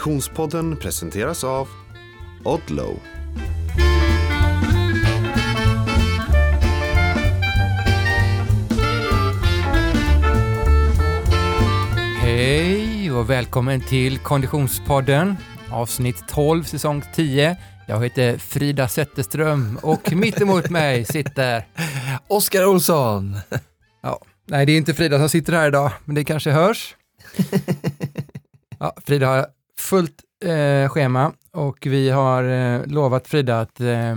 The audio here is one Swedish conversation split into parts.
Konditionspodden presenteras av Odlow. Hej och välkommen till Konditionspodden, avsnitt 12, säsong 10. Jag heter Frida Zetterström och mitt emot mig sitter... Oskar Olsson! Ja, nej, det är inte Frida som sitter här idag, men det kanske hörs. Ja, Frida har fullt eh, schema och vi har eh, lovat Frida att eh,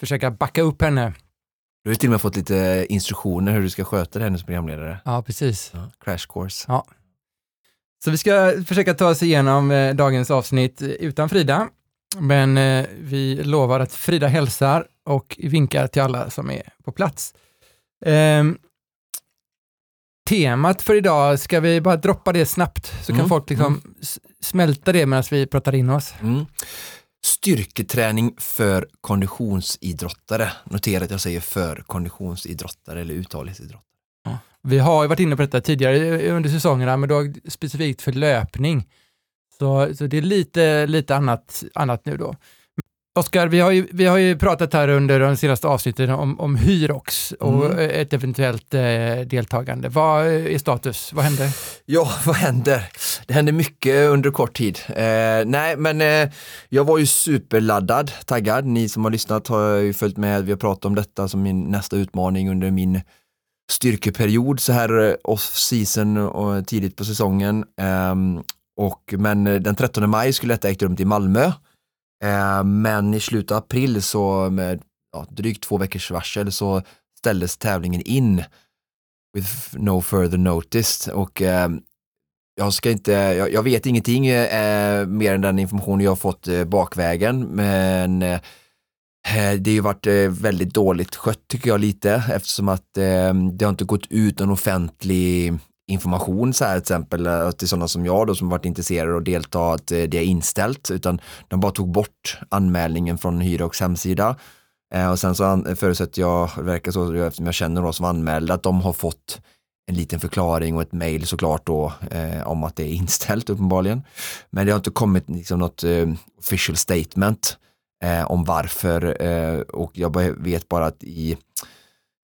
försöka backa upp henne. Du har till och med fått lite instruktioner hur du ska sköta det här som programledare. Ja, precis. Ja, crash course. Ja. Så vi ska försöka ta oss igenom eh, dagens avsnitt utan Frida. Men eh, vi lovar att Frida hälsar och vinkar till alla som är på plats. Temat för idag, ska vi bara droppa det snabbt så kan Mm, folk liksom s- smälta det medan vi pratar in oss. Mm. Styrketräning för konditionsidrottare. Notera att jag säger för konditionsidrottare eller uthållighetsidrottare. Vi har ju varit inne på detta tidigare under säsongerna, men då specifikt för löpning. Så, så det är lite, lite annat, annat nu då. Oskar, vi, har ju, vi har ju pratat här under de senaste avsnitten om, om Hyrox och Mm. ett eventuellt eh, deltagande. Vad är status? Vad händer? Ja, vad händer? Det händer mycket under kort tid. Eh, nej, men eh, jag var ju superladdad, taggad. Ni som har lyssnat har ju följt med. Vi har pratat om detta som min nästa utmaning under min styrkeperiod så här eh, off-season och tidigt på säsongen. Ehm, och, men eh, den 13 maj skulle detta ägt rum till Malmö. Eh, men i slutet av april så med ja, drygt två veckors varsel så ställdes tävlingen in with no further notice. Och eh, jag ska inte, jag, jag vet ingenting eh, mer än den information jag har fått eh, bakvägen. Men eh, det har ju varit eh, väldigt dåligt skött tycker jag lite eftersom att eh, det har inte gått ut någon offentlig information så här till exempel eh, till sådana som jag då som varit intresserade och delta att eh, det är inställt utan de bara tog bort anmälningen från Hyrox hemsida eh, och sen så förutsätter jag, det verkar så eftersom jag känner de som anmälde, att de har fått en liten förklaring och ett mejl såklart då eh, om att det är inställt uppenbarligen. Men det har inte kommit liksom något eh, official statement eh, om varför eh, och jag vet bara att i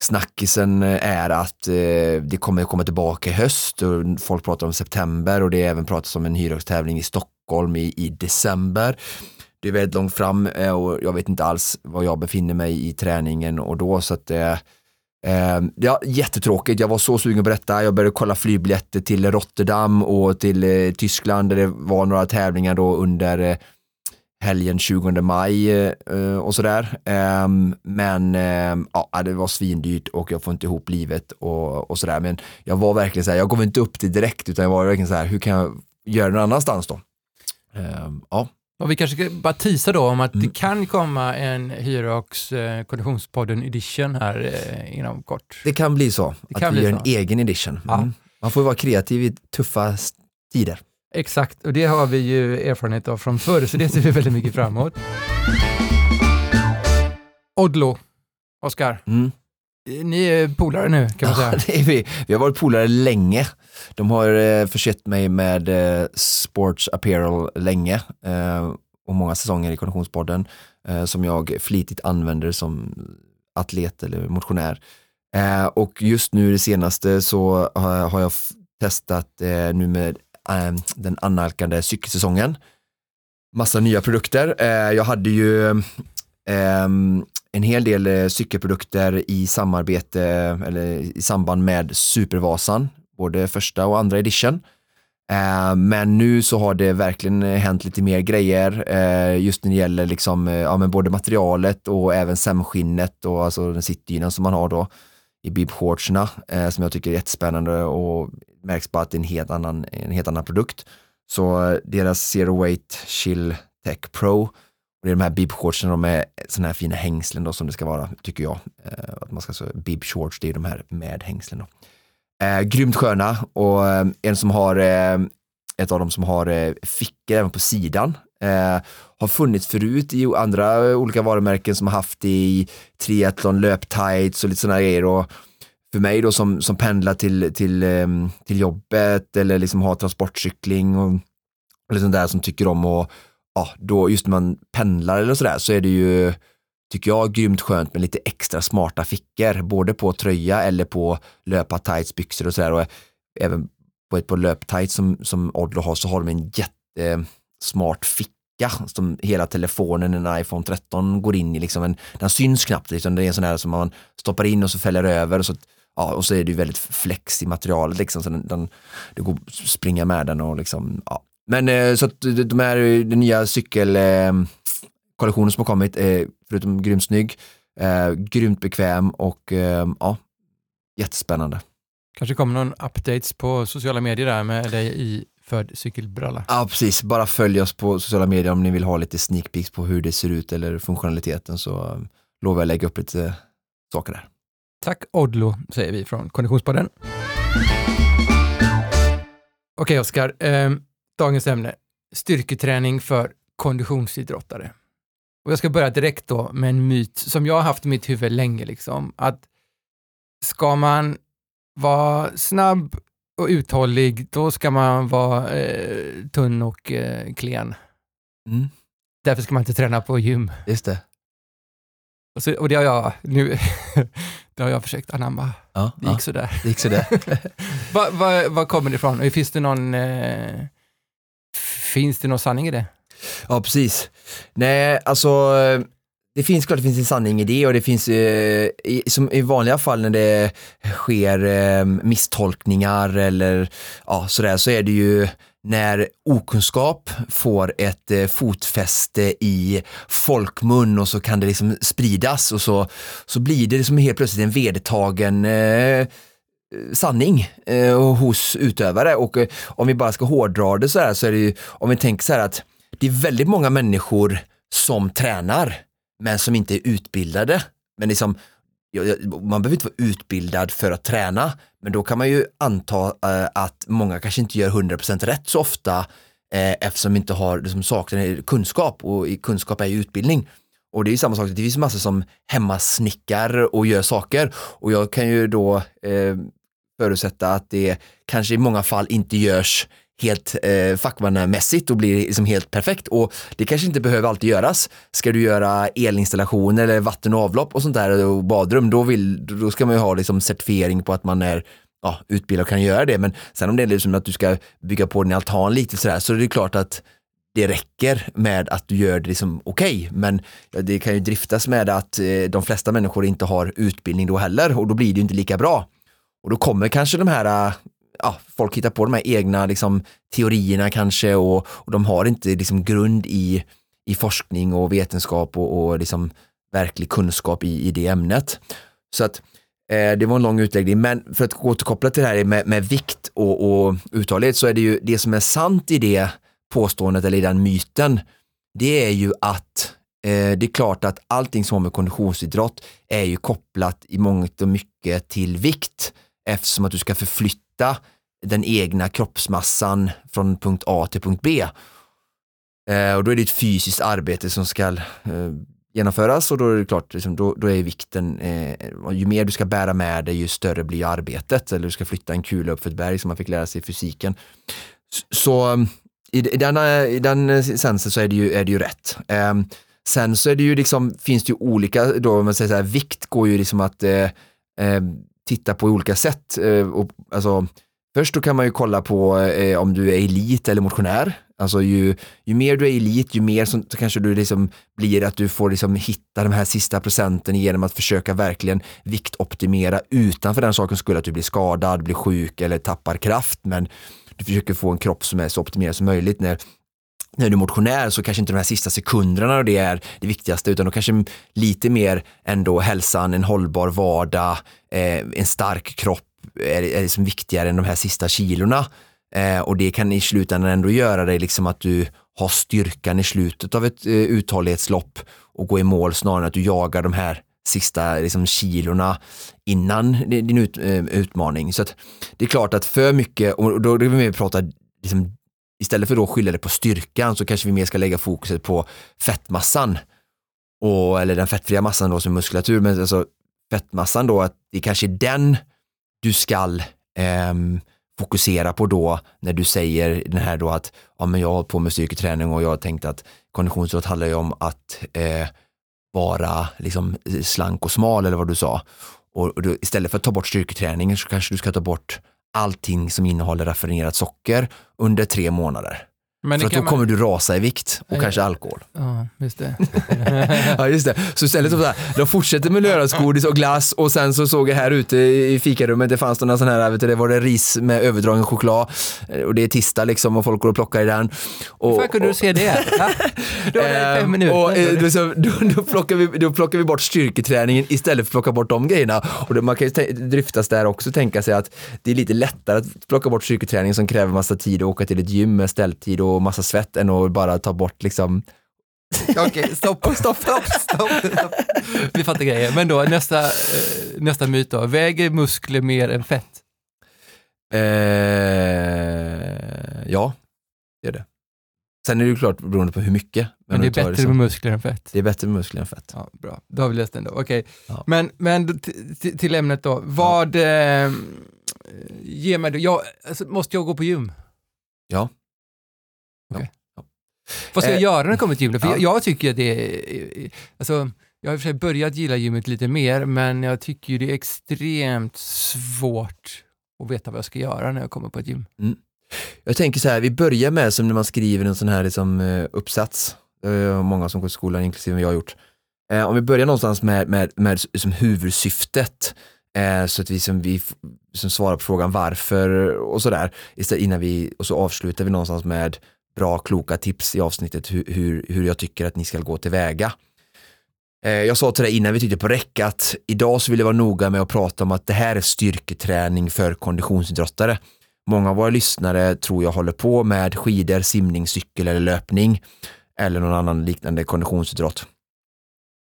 snackisen eh, är att eh, det kommer komma tillbaka i höst och folk pratar om september och det är även pratat om en hyrostävling i Stockholm i, i december. Det är väldigt långt fram eh, och jag vet inte alls var jag befinner mig i träningen och då så att eh, eh ja, jättetråkigt, jag var så sugen på detta, jag började kolla flygbiljetter till Rotterdam och till eh, Tyskland där det var några tävlingar då under helgen 20 maj eh, och sådär. Eh, men eh, ja, det var svindyrt och jag får inte ihop livet och, och sådär. Men jag var verkligen så här, jag gav inte upp det direkt utan jag var verkligen så här, hur kan jag göra det någon annanstans då? Eh, ja. Och vi kanske ska bara tisa då om att Mm. det kan komma en Hyrox eh, Konditionspodden edition här eh, inom kort. Det kan bli så, Det att vi gör så. en egen edition. Ja. Mm. Man får vara kreativ i tuffa tider. Exakt, och det har vi ju erfarenhet av från förr, så det ser vi väldigt mycket fram emot. Odlo, Oskar, Mm. ni är polare nu kan man Ja, säga. det är vi. vi har varit polare länge. De har eh, försett mig med eh, sports apparel länge eh, och många säsonger i Konditionspodden eh, som jag flitigt använder som atlet eller motionär. Eh, och just nu det senaste så har, har jag testat eh, nu med eh, Eh, den annalkande cykelsäsongen. Massa nya produkter. Eh, jag hade ju eh, en hel del cykelprodukter i samarbete eller i samband med Supervasan, både första och andra edition. Men nu så har det verkligen hänt lite mer grejer just när det gäller liksom, ja, men både materialet och även sämskinnet och alltså den sittdynan som man har då i bibshortsarna som jag tycker är jättespännande och märks bara att det är en helt annan, en helt annan produkt. Så eh, deras Zero Weight Chill Tech Pro och det är de här bibshortsen, de är sådana här fina hängslen då som det ska vara, tycker jag. Eh, att man ska så, bibshorts, det är de här med hängslen då. Eh, grymt sköna och eh, en som har, eh, ett av dem som har eh, fickor även på sidan. Eh, har funnits förut i andra olika varumärken som har haft i triathlon, löptights och lite sådana grejer. Och för mig då som, som pendlar till, till, ehm, till jobbet eller liksom har transportcykling och eller liksom sånt där som tycker om att, ja, då just när man pendlar eller sådär så är det ju, tycker jag, grymt skönt med lite extra smarta fickor, både på tröja eller på löpa tights, byxor och sådär och även på ett par löptights som, som Odlo har så har de en jättesmart ficka som hela telefonen, en iPhone 13 går in i liksom en, den syns knappt liksom, det är en sån här som man stoppar in och så fäller över och så ja, och så är det ju väldigt flex i materialet liksom, så den, den, det går att springa med den och liksom, ja. Men eh, så att de här, den nya cykelkollektionen som har kommit, är förutom grymt snygg, eh, grymt bekväm och eh, ja, jättespännande. Kanske kommer någon updates på sociala medier där med dig i för cykelbralla. Ja, precis. Bara följ oss på sociala medier om ni vill ha lite sneak peeks på hur det ser ut eller funktionaliteten så lovar jag lägga upp lite saker där. Tack Odlo, säger vi från Konditionspodden. Okej okay, Oskar, eh, dagens ämne, styrketräning för konditionsidrottare. Och jag ska börja direkt då med en myt som jag har haft i mitt huvud länge, liksom, att ska man vara snabb och uthållig, då ska man vara eh, tunn och eh, klen. Mm. Därför ska man inte träna på gym. Just det. Och, så, och det har jag nu det har jag försökt anamma. Ja, det gick ja, sådär. Det gick sådär. Vad va, va kommer det ifrån? Finns det någon eh, Finns det någon sanning i det? Ja, precis. Nej, alltså det finns klart det finns en sanning i det och det finns eh, i, som i vanliga fall när det sker eh, misstolkningar eller ja, sådär så är det ju när okunskap får ett eh, fotfäste i folkmun och så kan det liksom spridas och så, så blir det liksom helt plötsligt en vedertagen eh, sanning eh, hos utövare. Och eh, om vi bara ska hårdra det så här så är det ju, om vi tänker så här att det är väldigt många människor som tränar men som inte är utbildade. Men liksom, man behöver inte vara utbildad för att träna, men då kan man ju anta eh, att många kanske inte gör 100% rätt så ofta eh, eftersom de inte har, liksom, saknar kunskap och kunskap är ju utbildning. Och det är ju samma sak, det finns massor som hemmasnickar och gör saker och jag kan ju då eh, förutsätta att det kanske i många fall inte görs helt eh, fackmannamässigt och blir liksom helt perfekt och det kanske inte behöver alltid göras. Ska du göra elinstallationer eller vatten och avlopp och sånt där och badrum, då, vill, då ska man ju ha liksom certifiering på att man är ja, utbildad och kan göra det. Men sen om det är liksom att du ska bygga på din altan lite sådär så är det klart att det räcker med att du gör det liksom okej, okay. men det kan ju driftas med att eh, de flesta människor inte har utbildning då heller och då blir det inte lika bra. Och då kommer kanske de här ja, folk hittar på de här egna liksom, teorierna kanske och, och de har inte liksom, grund i, i forskning och vetenskap och, och liksom, verklig kunskap i, i det ämnet. Så att eh, det var en lång utläggning, men för att återkoppla till det här med, med vikt och, och uthållighet så är det ju det som är sant i det påståendet eller i den myten, det är ju att eh, det är klart att allting som har med konditionsidrott är ju kopplat i mångt och mycket till vikt eftersom att du ska förflytta flytta den egna kroppsmassan från punkt A till punkt B. Eh, och då är det ett fysiskt arbete som ska eh, genomföras och då är det klart, liksom, då, då, är vikten, eh, ju mer du ska bära med dig ju större blir arbetet, eller du ska flytta en kula upp för ett berg som man fick lära sig i fysiken. Så mm, i, i, denna, i den sensen så är det ju, är det ju rätt. Eh, sen så är det ju liksom, finns det ju olika, då man säger så här, vikt går ju liksom att eh, eh titta på olika sätt. Eh, och, alltså, först då kan man ju kolla på eh, om du är elit eller motionär. Alltså ju, ju mer du är elit, ju mer så, så kanske du liksom blir att du får liksom hitta de här sista procenten genom att försöka verkligen viktoptimera utan för den sakens skull att du blir skadad, blir sjuk eller tappar kraft. Men du försöker få en kropp som är så optimerad som möjligt när när du är motionär så kanske inte de här sista sekunderna och det är det viktigaste utan då kanske lite mer ändå hälsan, en hållbar vardag, eh, en stark kropp är, är liksom viktigare än de här sista kilorna. Eh, och det kan i slutändan ändå göra det liksom att du har styrkan i slutet av ett eh, uthållighetslopp och gå i mål snarare än att du jagar de här sista liksom, kilorna innan din ut, eh, utmaning. Så det är klart att för mycket, och då, då vill vi prata liksom, istället för att skylla det på styrkan så kanske vi mer ska lägga fokuset på fettmassan. Och, eller den fettfria massan då som muskulatur, men alltså fettmassan då, att det kanske är den du ska eh, fokusera på då när du säger den här då att ja, men jag har hållit på med styrketräning och jag har tänkt att konditionsidrott handlar ju om att eh, vara liksom slank och smal eller vad du sa. Och, och då, istället för att ta bort styrketräningen så kanske du ska ta bort allting som innehåller raffinerat socker under tre månader. Men För att då kan kommer du rasa i vikt och Ja, kanske alkohol. Ja, just det. Ja just det, så istället för så här, de fortsätter med lördagsgodis och glass och sen så såg jag här ute i fikarummet, det fanns några sådana här, vet du, det var det ris med överdragen choklad eh, och det är tisdag liksom och folk går och plockar i den. Och, Hur fan kunde du se det? Då var det i fem minuter. Och, då, så- då, då, plockar vi, då plockar vi bort styrketräningen istället för att plocka bort de grejerna. Och det, man kan ju driftas där också tänka sig att det är lite lättare att plocka bort styrketräningen som kräver massa tid och åka till ett gym med ställtid och massa svett än att bara ta bort liksom Okej, stopp, stopp, stopp, stopp, stopp. Vi fattar grejer. Men då nästa, eh, nästa myt då. Väger muskler mer än fett? Eh, ja, det är det. Sen är det ju klart beroende på hur mycket. Men det är bättre som- med muskler än fett. det är bättre med muskler än fett. Ja, bra. Då har vi löst den då. Okej. Ja. Men, men till ämnet då. Vad eh, ger mig? Jag, alltså, måste jag gå på gym? Ja. Okej. Ja. Vad ska jag Eh, göra när det kommer till gym? då? För ja. jag, jag tycker att det är, alltså, jag har i och för sig börjat gilla gymmet lite mer, men jag tycker ju det är extremt svårt att veta vad jag ska göra när jag kommer på ett gym. Jag tänker så här, vi börjar med som när man skriver en sån här liksom, eh, uppsats. Är många som går i skolan, inklusive jag har gjort. Eh, om vi börjar någonstans med, med, med som huvudsyftet, eh, så att vi, som, vi som svarar på frågan varför och sådär, innan vi, och så avslutar vi någonstans med bra, kloka tips i avsnittet hur, hur, hur jag tycker att ni ska gå tillväga. Eh, jag sa till dig innan vi tyckte på räck att idag så vill jag vara noga med att prata om att det här är styrketräning för konditionsidrottare. Många av våra lyssnare tror jag håller på med skidor, simning, cykel eller löpning eller någon annan liknande konditionsidrott.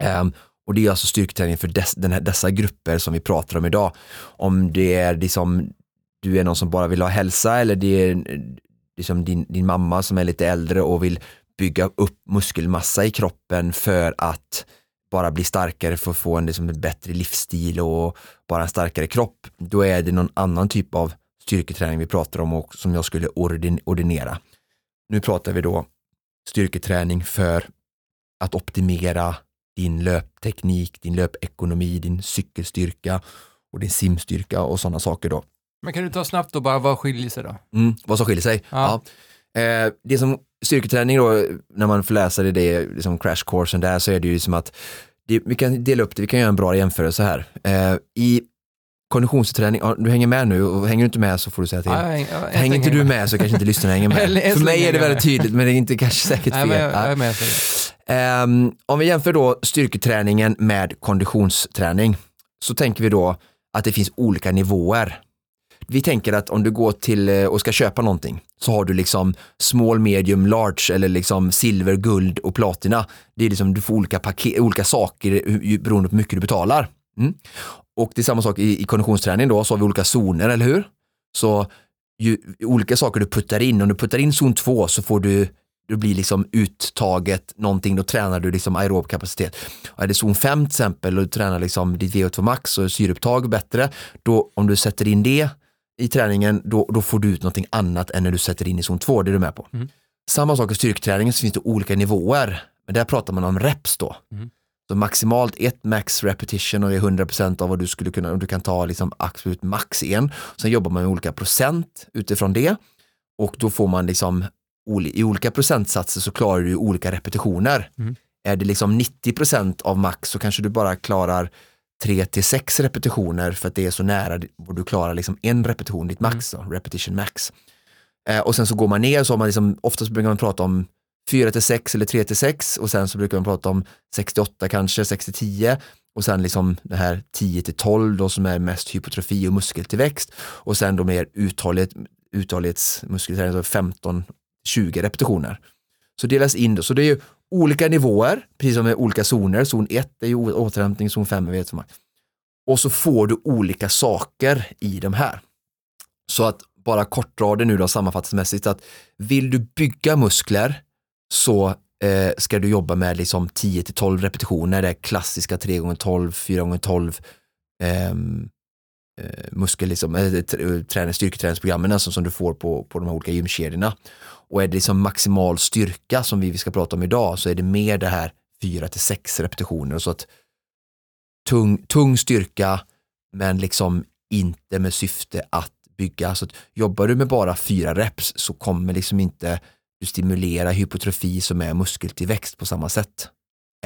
Ehm, och det är alltså styrketräning för dess, här, dessa grupper som vi pratar om idag. Om det är liksom, du är någon som bara vill ha hälsa eller det är liksom din, din mamma som är lite äldre och vill bygga upp muskelmassa i kroppen för att bara bli starkare för att få en, liksom, en bättre livsstil och bara en starkare kropp. Då är det någon annan typ av styrketräning vi pratar om och som jag skulle ordin- ordinera. Nu pratar vi då styrketräning för att optimera din löpteknik, din löpekonomi, din cykelstyrka och din simstyrka och sådana saker då. Men kan du ta snabbt då bara, vad skiljer sig då? Mm, vad som skiljer sig? Ja. Ja. Eh, det som styrketräning då, när man får läsa det, liksom crash coursen där, så är det ju som att det, vi kan dela upp det, vi kan göra en bra jämförelse här. Eh, I konditionsträning, ja, du hänger med nu och hänger du inte med så får du säga till. Ja, jag- jag- jag hänger inte du med så kanske inte lyssnarna hänger med. För mig är det väldigt tydligt men det är inte kanske säkert Nej, fel. jag Ja. Ehm, om vi jämför då styrketräningen med konditionsträning så tänker vi då att det finns olika nivåer. Vi tänker att om du går till eh, och ska köpa någonting så har du liksom small, medium, large eller liksom silver, guld och platina. Det är liksom, du får olika, paket, olika saker eh, beroende på hur mycket du betalar. Mm. Och det är samma sak i, i konditionsträning då, så har vi olika zoner, eller hur? Så ju, olika saker du puttar in, om du puttar in zon 2 så får du det blir liksom uttaget någonting, då tränar du liksom aerob kapacitet. Är det zon 5 till exempel och du tränar liksom ditt VO2 max och syreupptag bättre, då om du sätter in det i träningen, då, då får du ut någonting annat än när du sätter in i zon 2, det är du med på. Mm. Samma sak i styrketräningen så finns det olika nivåer, men där pratar man om reps då. Mm. Så maximalt ett max repetition och det är 100% av vad du skulle kunna, du kan ta liksom absolut max en. Sen jobbar man med olika procent utifrån det och då får man liksom i olika procentsatser så klarar du olika repetitioner. Mm. Är det liksom 90% av max så kanske du bara klarar 3 till 6 repetitioner för att det är så nära och du klarar liksom en repetition, ditt max, mm. då, repetition max. Eh, och sen så går man ner så har man liksom, oftast brukar man prata om 4 till 6 eller 3 till 6 och sen så brukar man prata om 68 kanske, 6 till 10 och sen liksom det här 10 till 12 då som är mest hypotrofi och muskeltillväxt och sen då mer uthållighet, uthållighetsmuskelträning, alltså 15 20 repetitioner. Så delas in då, så det är ju olika nivåer, precis som med olika zoner. Zon 1 är ju återhämtning, zon 5 är vetsamma. Och så får du olika saker i de här. Så att bara kortrader nu då sammanfattningsmässigt att vill du bygga muskler så eh, ska du jobba med liksom 10 till 12 repetitioner, det är klassiska 3 x 12 4 x 12 eh, muskel, liksom, eh, äh, eh, träning, styrketräningsprogrammen alltså, som du får på, på de här olika gymkedjorna. Och är det liksom maximal styrka som vi ska prata om idag så är det mer det här 4 till 6 repetitioner. Så att tung, tung styrka men liksom inte med syfte att bygga. Så att jobbar du med bara fyra reps så kommer liksom inte du stimulera hypotrofi som är muskeltillväxt på samma sätt.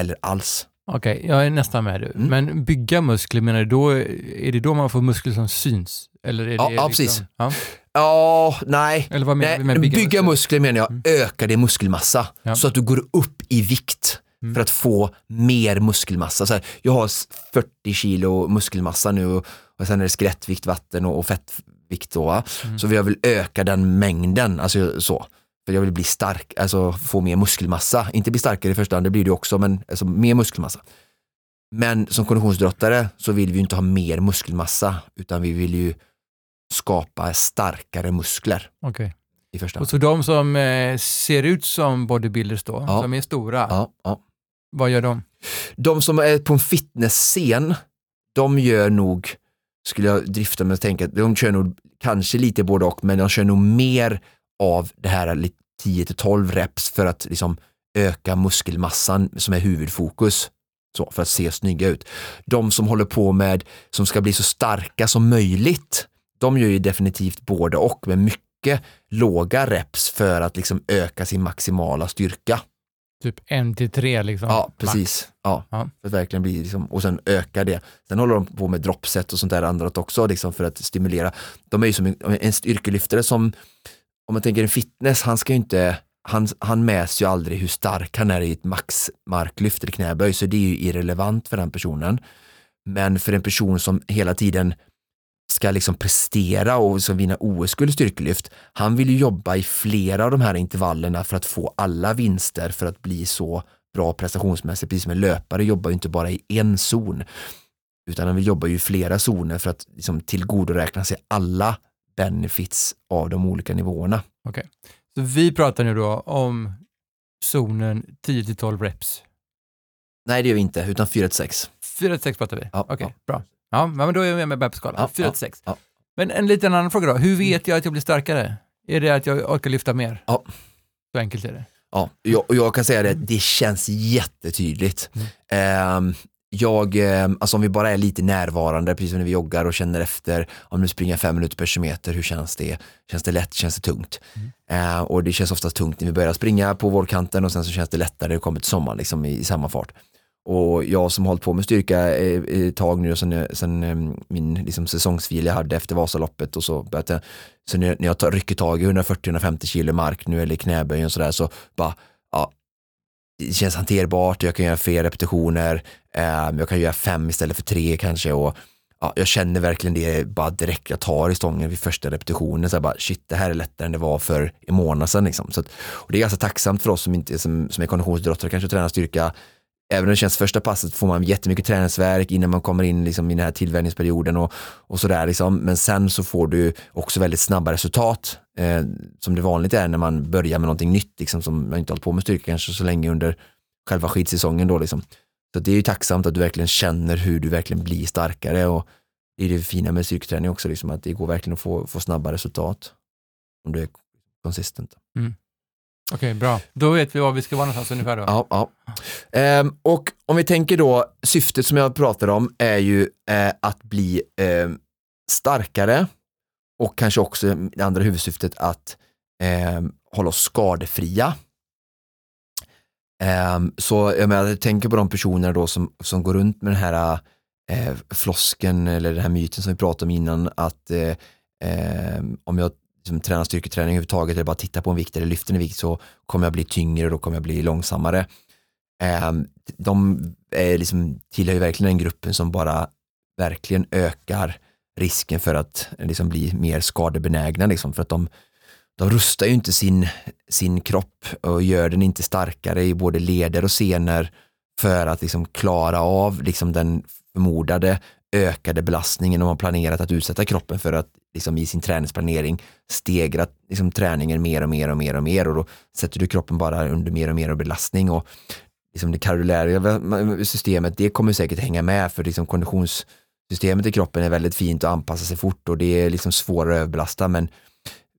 Eller alls. Okej, okay, jag är nästan med. Mm. Men bygga muskler, menar du då, är det då man får muskler som syns? Eller är ja, det ja, liksom, precis. Ja? Ja, nej. Eller vad menar nej, med bygga, bygga muskler? menar jag, mm. öka din muskelmassa. Ja. Så att du går upp i vikt mm. för att få mer muskelmassa. Så här, jag har 40 kilo muskelmassa nu och, och sen är det skelettvikt, vatten och, och fettvikt. Då, mm. Så jag vill öka den mängden, alltså så. För jag vill bli stark, alltså få mer muskelmassa. Inte bli starkare i första hand, det blir det också, men alltså mer muskelmassa. Men som konditionsidrottare så vill vi inte ha mer muskelmassa, utan vi vill ju skapa starkare muskler. Okay. I första hand. Och så de som eh, ser ut som bodybuilders då, ja. som är stora, ja, ja. vad gör de? De som är på en fitnessscen, de gör nog, skulle jag drifta med att tänka, de kör nog kanske lite både och, men de kör nog mer av det här 10 12 reps för att liksom öka muskelmassan som är huvudfokus. Så, för att se snygga ut. De som håller på med, som ska bli så starka som möjligt, de gör ju definitivt både och med mycket låga reps för att liksom öka sin maximala styrka. Typ en till tre liksom? Ja, precis. Ja, ja. För att verkligen bli liksom, och sen öka det. Sen håller de på med droppset och sånt där andra också liksom för att stimulera. De är ju som en, en styrkelyftare som om man tänker en fitness, han ska ju inte, han, han mäts ju aldrig hur stark han är i ett maxmarklyft eller knäböj, så det är ju irrelevant för den personen. Men för en person som hela tiden ska liksom prestera och som vinna OS-guld i styrkelyft, han vill ju jobba i flera av de här intervallerna för att få alla vinster för att bli så bra prestationsmässigt. Precis som en löpare jobbar ju inte bara i en zon, utan han vill jobba i flera zoner för att liksom tillgodoräkna sig alla benefits av de olika nivåerna. Okej, okay. så vi pratar nu då om zonen 10 till 12 reps? Nej, det gör vi inte, utan 4 till 6. 4 till 6 pratar vi? Ja, Okej, okay, ja. bra. Ja, men då är jag med på skalan. Ja, 4 till 6. Ja, men en liten annan fråga då, hur vet jag att jag blir starkare? Är det att jag orkar lyfta mer? Ja. Så enkelt är det. Ja, jag, jag kan säga det, det känns jättetydligt. Mm. Um, jag, eh, alltså om vi bara är lite närvarande, precis som när vi joggar och känner efter, om du springer fem minuter per kilometer, hur känns det? Känns det lätt? Känns det tungt? Mm. Eh, och det känns oftast tungt när vi börjar springa på vårkanten och sen så känns det lättare när det kommer till sommaren liksom i, i samma fart. Och jag som hållit på med styrka ett tag nu, sen, sen eh, min liksom, säsongsvila jag hade efter Vasaloppet och så började jag, så när, jag tar, rycker tag i 140-150 kilo mark nu eller knäböjen och sådär så bara, ja, det känns hanterbart, jag kan göra fler repetitioner, eh, jag kan göra fem istället för tre kanske och ja, jag känner verkligen det bara direkt jag tar i stången vid första repetitionen. Så bara, shit, det här är lättare än det var för en månad sedan. Liksom. Så att, och det är ganska tacksamt för oss som, inte, som, som är konditionsidrottare, kanske tränar styrka. Även om det känns första passet får man jättemycket träningsverk innan man kommer in liksom, i den här tillvänjningsperioden och, och sådär. Liksom. Men sen så får du också väldigt snabba resultat eh, som det vanligt är när man börjar med någonting nytt, liksom, som man inte hållit på med styrka kanske så länge under själva skidsäsongen. Då, liksom. Så det är ju tacksamt att du verkligen känner hur du verkligen blir starkare och det är det fina med styrketräning också, liksom, att det går verkligen att få, få snabba resultat om du är konsistent. Mm. Okej, okay, bra. Då vet vi var vi ska vara någonstans ungefär då. Ja, ja. Ehm, och om vi tänker då, syftet som jag pratade om är ju eh, att bli eh, starkare och kanske också det andra huvudsyftet att eh, hålla oss skadefria. Um, så jag, menar, jag tänker på de personer då som, som går runt med den här eh, flosken eller den här myten som vi pratade om innan att eh, ehm, om jag liksom, träna styrketräning överhuvudtaget eller bara titta på en vikt eller lyfter en vikt så kommer jag bli tyngre och då kommer jag bli långsammare. Ehm, eh, de är liksom, tillhör ju verkligen den gruppen som bara verkligen ökar risken för att liksom, bli mer skadebenägna liksom, för att de de rustar ju inte sin, sin kropp och gör den inte starkare i både leder och senor för att liksom klara av liksom den förmodade ökade belastningen de har planerat att utsätta kroppen för att liksom i sin träningsplanering stegra liksom träningen mer och mer och mer och mer. Och då sätter du kroppen bara under mer och mer belastning. Och liksom det kardiollära systemet det kommer säkert hänga med för liksom konditionssystemet i kroppen är väldigt fint och anpassar sig fort och det är liksom svårare att överbelasta. Men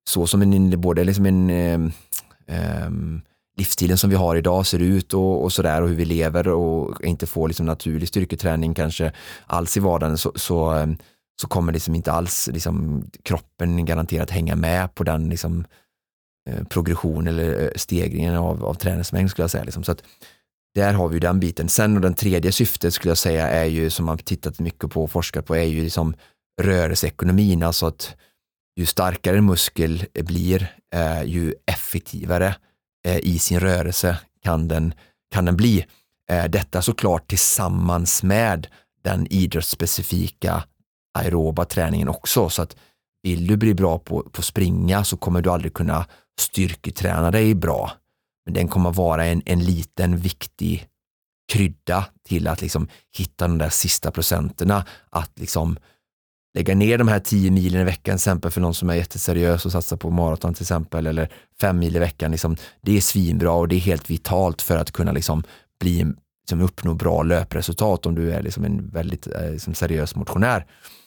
så som en, både liksom en eh, eh, livsstilen som vi har idag ser ut och, och sådär och hur vi lever och inte får liksom naturlig styrketräning kanske alls i vardagen så, så, eh, så kommer liksom inte alls liksom, kroppen garanterat hänga med på den liksom, eh, progression eller eh, stegringen av, av träningsmängd skulle jag säga. Liksom. Så att, där har vi den biten. Sen och den tredje syftet skulle jag säga är ju som man tittat mycket på och forskat på är ju liksom rörelseekonomin, alltså att ju starkare en muskel blir, eh, ju effektivare Eh, i sin rörelse kan den, kan den bli. Eh, detta såklart tillsammans med den idrottsspecifika aeroba träningen också. Så att vill du bli bra på, på springa så kommer du aldrig kunna styrketräna dig bra. Men den kommer vara en, en liten viktig krydda till att liksom hitta de där sista procenterna, att liksom lägga ner de här tio milen i veckan, till exempel för någon som är jätteseriös och satsar på maraton till exempel, eller fem mil i veckan, liksom, det är svinbra och det är helt vitalt för att kunna liksom bli, liksom uppnå bra löpresultat om du är liksom en väldigt eh, liksom seriös motionär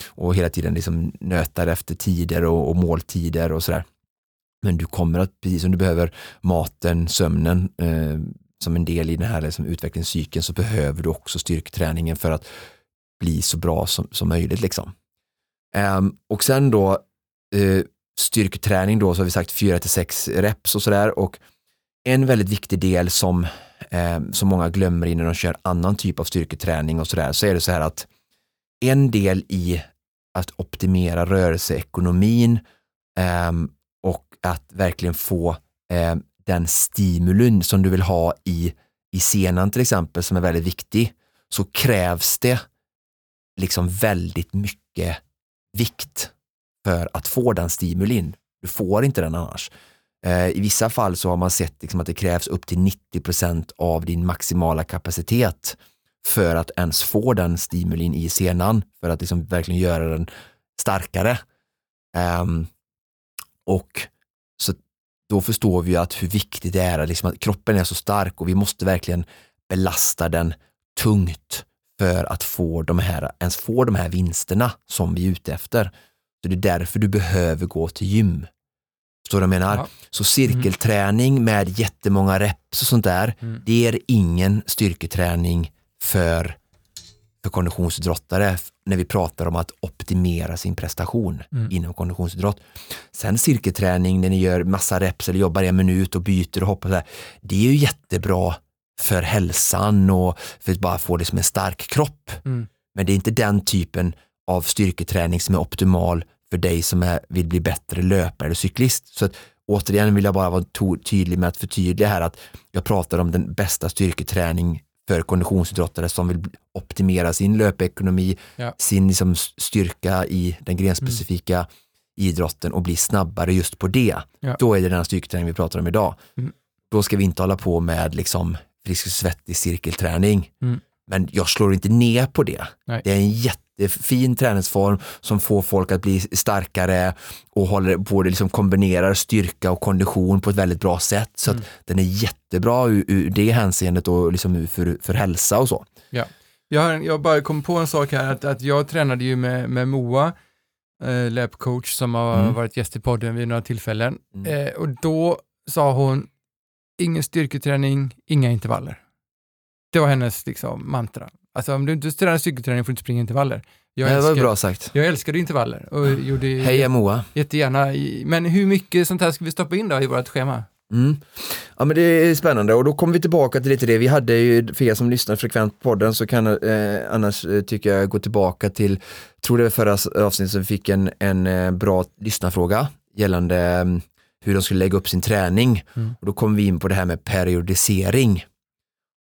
och hela tiden liksom nötar efter tider och, och måltider och sådär. Men du kommer att, precis som du behöver maten, sömnen eh, som en del i den här liksom, utvecklingscykeln så behöver du också styrketräningen för att bli så bra som, som möjligt. Liksom. Um, och sen då uh, styrketräning då så har vi sagt 4 till 6 reps och sådär. Och en väldigt viktig del som, um, som många glömmer innan när de kör annan typ av styrketräning och sådär så är det så här att en del i att optimera rörelseekonomin um, och att verkligen få den stimulun som du vill ha i, i senan till exempel som är väldigt viktig så krävs det liksom väldigt mycket vikt för att få den stimulin. Du får inte den annars. Eh, I vissa fall så har man sett liksom att det krävs upp till 90 procent av din maximala kapacitet för att ens få den stimulin i senan, för att liksom verkligen göra den starkare. Um, och så då förstår vi att hur viktigt det är liksom att kroppen är så stark och vi måste verkligen belasta den tungt för att få de här, ens få de här vinsterna som vi är ute efter. Så det är därför du behöver gå till gym. Förstår du vad jag menar? Ja. Så cirkelträning mm. med jättemånga reps och sånt där, mm. det är ingen styrketräning för, för konditionsidrottare när vi pratar om att optimera sin prestation mm. inom konditionsidrott. Sen cirkelträning när ni gör massa reps eller jobbar en minut och byter och hoppar, det är ju jättebra för hälsan och för att bara få det som en stark kropp. Mm. Men det är inte den typen av styrketräning som är optimal för dig som är, vill bli bättre löpare eller cyklist. Så att, återigen vill jag bara vara tydlig med att förtydliga här att jag pratar om den bästa styrketräning för konditionsidrottare som vill optimera sin löpekonomi, ja. sin liksom styrka i den grenspecifika mm. idrotten och bli snabbare just på det. Ja. Då är det den styrketräning vi pratar om idag. Mm. Då ska vi inte hålla på med liksom och svettig cirkelträning. Mm. Men jag slår inte ner på det. Nej. Det är en jättefin träningsform som får folk att bli starkare och håller på det liksom kombinerar styrka och kondition på ett väldigt bra sätt. Så mm. att den är jättebra ur, ur det hänseendet och liksom för, för hälsa och så. Ja. Jag, har, jag bara kom på en sak här, att, att jag tränade ju med, med Moa, eh, som har mm. varit gäst i podden vid några tillfällen. Mm. Eh, och då sa hon, ingen styrketräning, inga intervaller. Det var hennes liksom, mantra. Alltså om du inte tränar styrketräning får du inte springa intervaller. Jag älskar, det var bra sagt. Jag älskade intervaller. Och gjorde Heja Moa. Jättegärna. Men hur mycket sånt här ska vi stoppa in då i vårt schema? Mm. Ja men det är spännande och då kommer vi tillbaka till lite det. Vi hade ju, för er som lyssnar frekvent på podden så kan eh, annars eh, tycker jag gå tillbaka till, tror det var förra avsnittet som vi fick en, en eh, bra lyssnarfråga gällande mm, hur de skulle lägga upp sin träning. Mm. Och då kom vi in på det här med periodisering.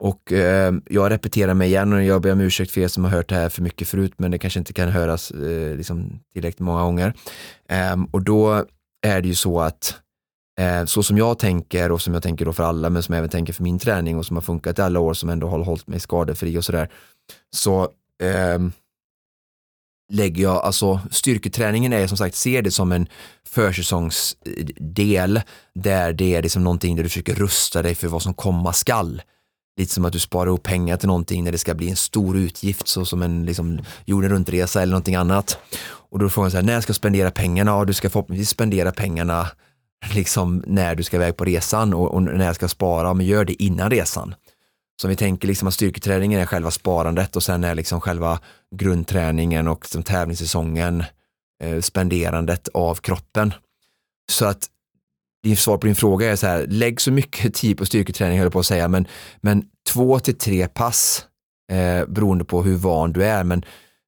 Och eh, jag repeterar mig igen och jag ber om ursäkt för er som har hört det här för mycket förut, men det kanske inte kan höras eh, liksom tillräckligt många gånger. Eh, och då är det ju så att eh, så som jag tänker och som jag tänker då för alla, men som jag även tänker för min träning och som har funkat i alla år som ändå har hållit mig skadefri och sådär. Så ehm, lägger jag, alltså styrketräningen är som sagt, ser det som en försäsongsdel där det är liksom någonting där du försöker rusta dig för vad som komma skall. lite som att du sparar ihop pengar till någonting när det ska bli en stor utgift så som en liksom, jorden runt-resa eller någonting annat. Och då är frågan så här, när ska jag spendera pengarna? Ja, du ska förhoppningsvis spendera pengarna liksom när du ska iväg på resan och, och när jag ska spara, men gör det innan resan. Så om vi tänker liksom att styrketräningen är själva sparandet och sen är liksom själva grundträningen och som tävlingssäsongen eh, spenderandet av kroppen. Så att din svar på din fråga är så här, lägg så mycket tid på styrketräning höll jag på att säga, men, men två till tre pass eh, beroende på hur van du är. Men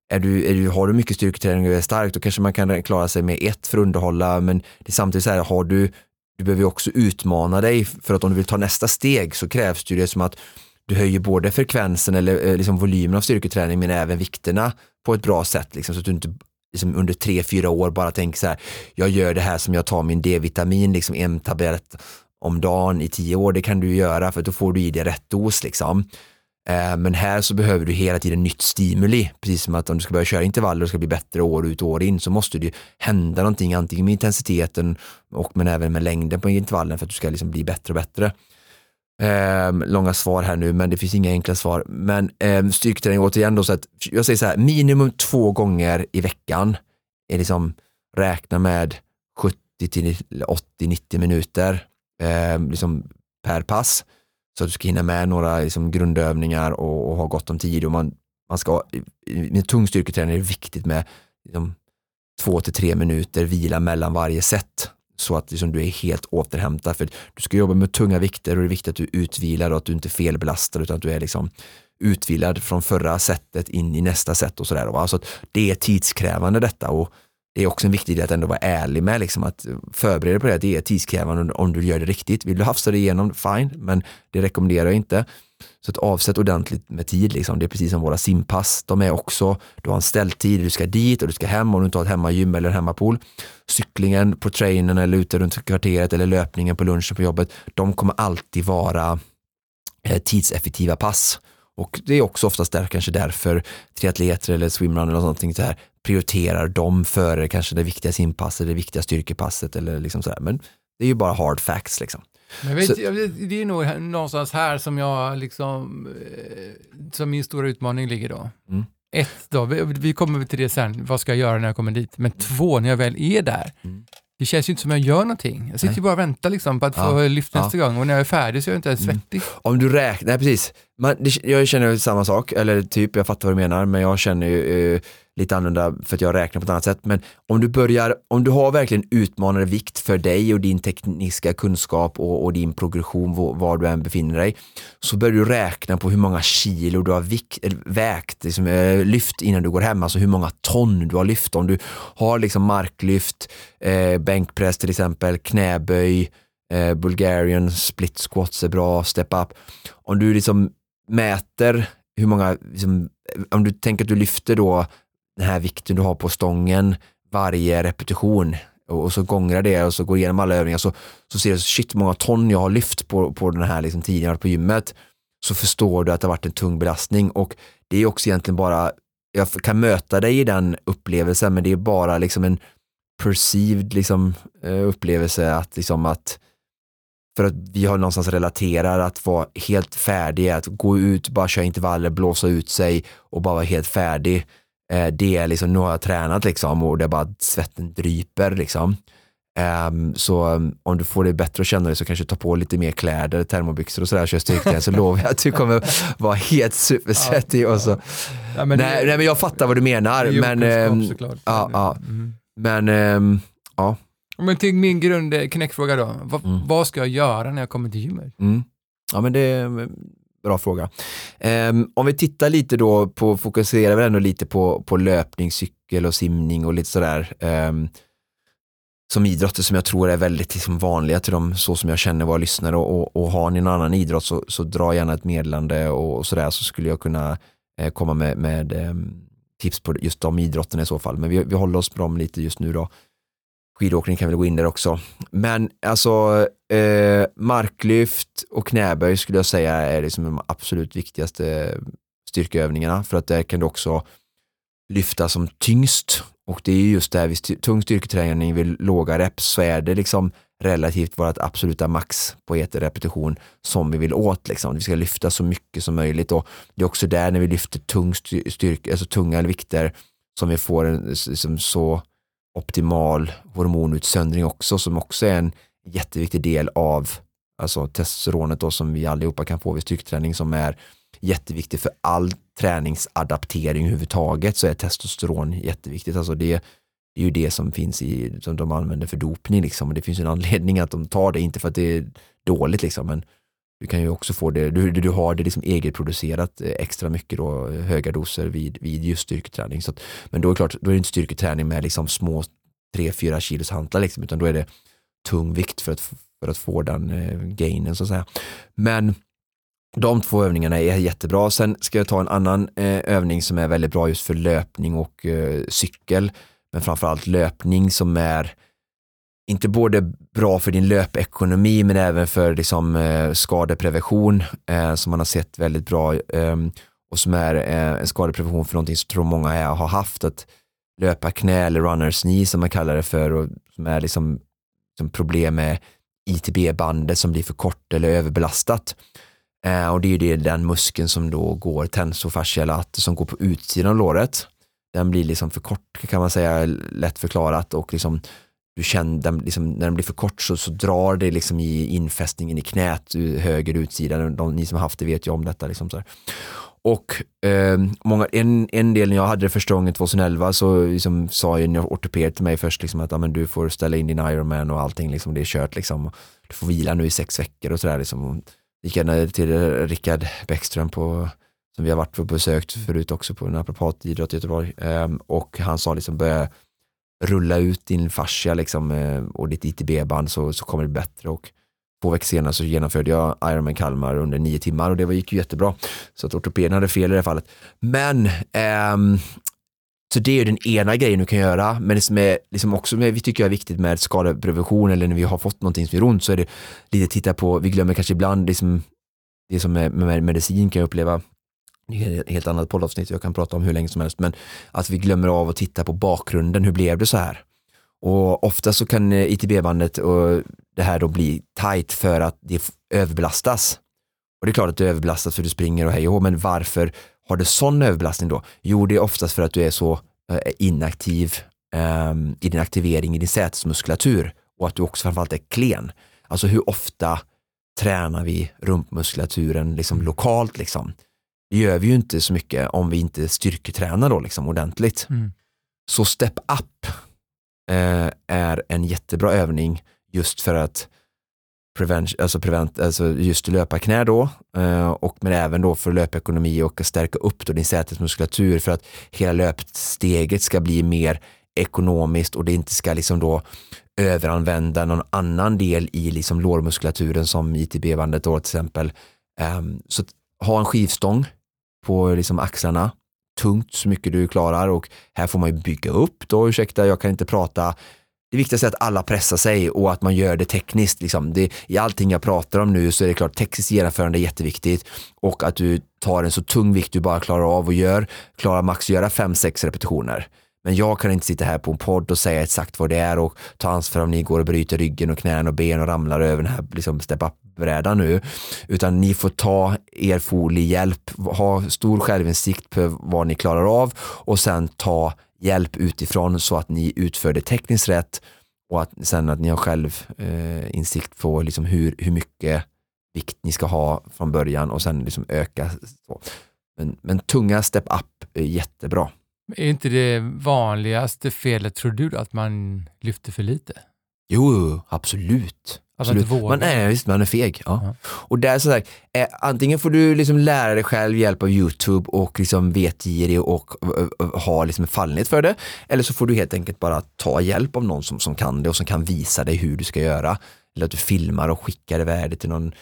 är du, är du, har du mycket styrketräning och är stark, då kanske man kan klara sig med ett för att underhålla, men det är samtidigt så här, har du, du behöver också utmana dig för att om du vill ta nästa steg så krävs det ju det som att du höjer både frekvensen eller eh, liksom volymen av styrketräning men även vikterna på ett bra sätt, liksom, så att du inte liksom under tre, fyra år bara tänker så här, jag gör det här som jag tar min D-vitamin, liksom en tablett om dagen i tio år, det kan du göra för då får du i dig rätt dos liksom. Eh, men här så behöver du hela tiden nytt stimuli, precis som att om du ska börja köra intervaller och ska bli bättre år ut och år in så måste det hända någonting, antingen med intensiteten och men även med längden på intervallen för att du ska liksom bli bättre och bättre. Eh, långa svar här nu, men det finns inga enkla svar. Men eh, styrketräning återigen då, så att jag säger så här, minimum två gånger i veckan är liksom räkna med 70 till 80-90 minuter eh, liksom per pass. Så att du ska hinna med några liksom, grundövningar och, och ha gott om tid. Och man, man ska, med tung styrketräning är det viktigt med liksom, två till tre minuter vila mellan varje set så att liksom, du är helt återhämtad. För du ska jobba med tunga vikter och det är viktigt att du är utvilad och att du inte felbelastar utan att du är liksom utvilad från förra sättet in i nästa sätt och sådär. Alltså det är tidskrävande detta och det är också en viktig del att ändå vara ärlig med liksom att förbereda dig på det. Det är tidskrävande om du gör det riktigt. Vill du hafsa dig igenom, fine, men det rekommenderar jag inte. Så att avsätt ordentligt med tid, liksom. det är precis som våra simpass. De är också, du har en ställtid, du ska dit och du ska hem om du inte har ett hemmagym eller en hemmapool. Cyklingen på trainen eller ute runt kvarteret eller löpningen på lunchen på jobbet, de kommer alltid vara eh, tidseffektiva pass. Och det är också oftast där, kanske därför triatleter eller swimrun eller någonting så här prioriterar dem före kanske det viktiga simpasset, det viktiga styrkepasset eller liksom sådär. Men det är ju bara hard facts liksom. Jag vet, vet, det är nog någonstans här som jag liksom, eh, som min stora utmaning ligger då. Mm. Ett då, vi, vi kommer till det sen, vad ska jag göra när jag kommer dit? Men två, när jag väl är där, mm. det känns ju inte som jag gör någonting. Jag sitter nej. ju bara och väntar liksom på att ja. få lyft nästa ja. gång och när jag är färdig så är jag inte ens mm. svettig. Mm. Om du räknar, nej precis, Man, det, jag känner samma sak, eller typ, jag fattar vad du menar, men jag känner ju eh, lite annorlunda för att jag räknar på ett annat sätt. Men om du börjar, om du har verkligen utmanande vikt för dig och din tekniska kunskap och, och din progression var du än befinner dig, så börjar du räkna på hur många kilo du har vikt, vägt, liksom, eh, lyft innan du går hem, alltså hur många ton du har lyft. Om du har liksom marklyft, eh, bänkpress till exempel, knäböj, eh, Bulgarian, split squats är bra, step up. Om du liksom mäter hur många, liksom, om du tänker att du lyfter då den här vikten du har på stången varje repetition. Och, så gångrar det och så går igenom alla övningar. Så, så ser du shit många ton jag har lyft på, på den här liksom tiden jag varit på gymmet. Så förstår du att det har varit en tung belastning. Och det är också egentligen bara, jag kan möta dig i den upplevelsen men det är bara liksom en perceived liksom, eh, upplevelse att, liksom att för att vi har någonstans relaterar att vara helt färdig, att gå ut, bara köra intervaller, blåsa ut sig och bara vara helt färdig. Eh, det är liksom, nu har jag tränat liksom och det är bara svetten dryper liksom. Um, så um, om du får det bättre att känna dig så kanske ta på lite mer kläder, termobyxor och sådär, kör styrketräning så lovar jag att du kommer vara helt supersvettig. Ja, och så. Ja, men nej, det, nej, men jag fattar vad du menar. Men, um, ja, ja. Mm. men um, ja. Men till min grundknäckfråga då, vad, mm. vad, ska jag göra när jag kommer till gymmet? Mm. Ja men det bra fråga. Um, om vi tittar lite då på, fokuserar vi ändå lite på, på löpning, cykel och simning och lite sådär. Um, som idrotter som jag tror är väldigt liksom, vanliga till dem, så som jag känner våra lyssnare och, och, och har ni en annan idrott så, så dra gärna ett meddelande och, och sådär så skulle jag kunna eh, komma med, med eh, tips på just de idrotterna i så fall. Men vi, vi håller oss på dem lite just nu då. Skidåkning kan väl gå in där också. Men alltså eh, marklyft och knäböj skulle jag säga är liksom de absolut viktigaste styrkeövningarna för att där kan du också lyfta som tyngst och det är just där vid tung styrketräning vid låga reps så är det liksom relativt vårt absoluta max på ett repetition som vi vill åt. Liksom. Vi ska lyfta så mycket som möjligt och det är också där när vi lyfter tung styrka, alltså tunga vikter som vi får en liksom, så optimal hormonutsöndring också som också är en jätteviktig del av alltså testosteronet då som vi allihopa kan få vid styrketräning som är jätteviktig för all träningsadaptering överhuvudtaget så är testosteron jätteviktigt. Alltså det, det är ju det som finns i, som de använder för dopning liksom. Och det finns en anledning att de tar det, inte för att det är dåligt liksom, men du kan ju också få det, du, du har det liksom egenproducerat eh, extra mycket då, eh, höga doser vid, vid just styrketräning. Så att, men då är det klart, då är det inte styrketräning med liksom små 3-4 kilos hantlar liksom, utan då är det tung vikt för att, för att få den eh, gainen så att säga. Men de två övningarna är jättebra. Sen ska jag ta en annan eh, övning som är väldigt bra just för löpning och eh, cykel. Men framförallt löpning som är inte både bra för din löpekonomi men även för liksom, eh, skadeprevention eh, som man har sett väldigt bra eh, och som är eh, en skadeprevention för någonting som tror många är, har haft att löpa knä eller runners knee som man kallar det för och som är liksom, som problem med ITB-bandet som blir för kort eller överbelastat. Eh, och det är ju det, den muskeln som då går tensorfascialat som går på utsidan av låret. Den blir liksom för kort kan man säga, lätt förklarat och liksom du känner den, liksom, när den blir för kort så, så drar det liksom i infästningen i knät, eh, höger utsida. De, ni som har haft det vet ju om detta. Liksom så här. Och eh, många, en, en del när jag hade det första gången 2011 så liksom sa en ortoped till mig först liksom att men du får ställa in din Ironman och allting, liksom, det är kört. Liksom. Du får vila nu i sex veckor och sådär. Liksom gick jag till eh, Rickard Bäckström på, som vi har varit på besökt förut också på en naprapatidrott i Göteborg ehm, och han sa liksom börja rulla ut din fascia liksom, eh, och ditt ITB-band så, så kommer det bättre och två veckor senare så genomförde jag Ironman Kalmar under nio timmar och det gick ju jättebra. Så att ortopeden hade fel i det fallet. Men ehm, så det är ju den ena grejen du kan göra, men det som är liksom också vi tycker är viktigt med skadeprevention eller när vi har fått någonting som gör ont så är det lite titta på, vi glömmer kanske ibland liksom, det som är med medicin kan jag uppleva, ett helt annat poddavsnitt jag kan prata om hur länge som helst, men att vi glömmer av att titta på bakgrunden, hur blev det så här? Och ofta så kan eh, ITB-bandet och det här då bli tight för att det överbelastas. Och det är klart att det är överbelastat för du springer och hej och men varför har du sån överbelastning då? Jo, det är oftast för att du är så eh, inaktiv um, i din aktivering i din sätesmuskulatur och att du också framförallt är klen. Alltså hur ofta tränar vi rumpmuskulaturen liksom lokalt liksom? Gör vi ju inte så mycket om vi inte styrketränar då liksom ordentligt. Mm. Så step up eh, är en jättebra övning just för att prevent, alltså prevent, alltså just löpa knä då eh, och men även då för löpekonomi och stärka upp då din sätesmuskulatur för att hela löpsteget ska bli mer ekonomiskt och det inte ska liksom då överanvända någon annan del i liksom lårmuskulaturen som ITB-bandet då till exempel. Um, så ha en skivstång på liksom axlarna, tungt så mycket du klarar och här får man ju bygga upp då, ursäkta jag kan inte prata det viktigaste är att alla pressar sig och att man gör det tekniskt. Liksom. Det, I allting jag pratar om nu så är det klart tekniskt genomförande är jätteviktigt och att du tar en så tung vikt du bara klarar av och gör, klarar max att göra 5-6 repetitioner. Men jag kan inte sitta här på en podd och säga exakt vad det är och ta ansvar om ni går och bryter ryggen och knän och ben och ramlar över den här liksom step up-brädan nu. Utan ni får ta erforderlig hjälp, ha stor självinsikt på vad ni klarar av och sen ta hjälp utifrån så att ni utför det tekniskt rätt och att sen att ni har självinsikt eh, på liksom hur, hur mycket vikt ni ska ha från början och sen liksom öka. Så. Men, men tunga step up är jättebra. Är inte det vanligaste felet, tror du, att man lyfter för lite? Jo, absolut. Absolut. Man är, visst, man är feg. Ja. ja. Och där så här, eh, antingen får du liksom lära dig själv hjälp av YouTube och liksom vetgirig och, och, och, och ha liksom fallenhet för det. Eller så får du helt enkelt bara ta hjälp av någon som, som kan det och som kan visa dig hur du ska göra. Eller att du filmar och skickar det till någon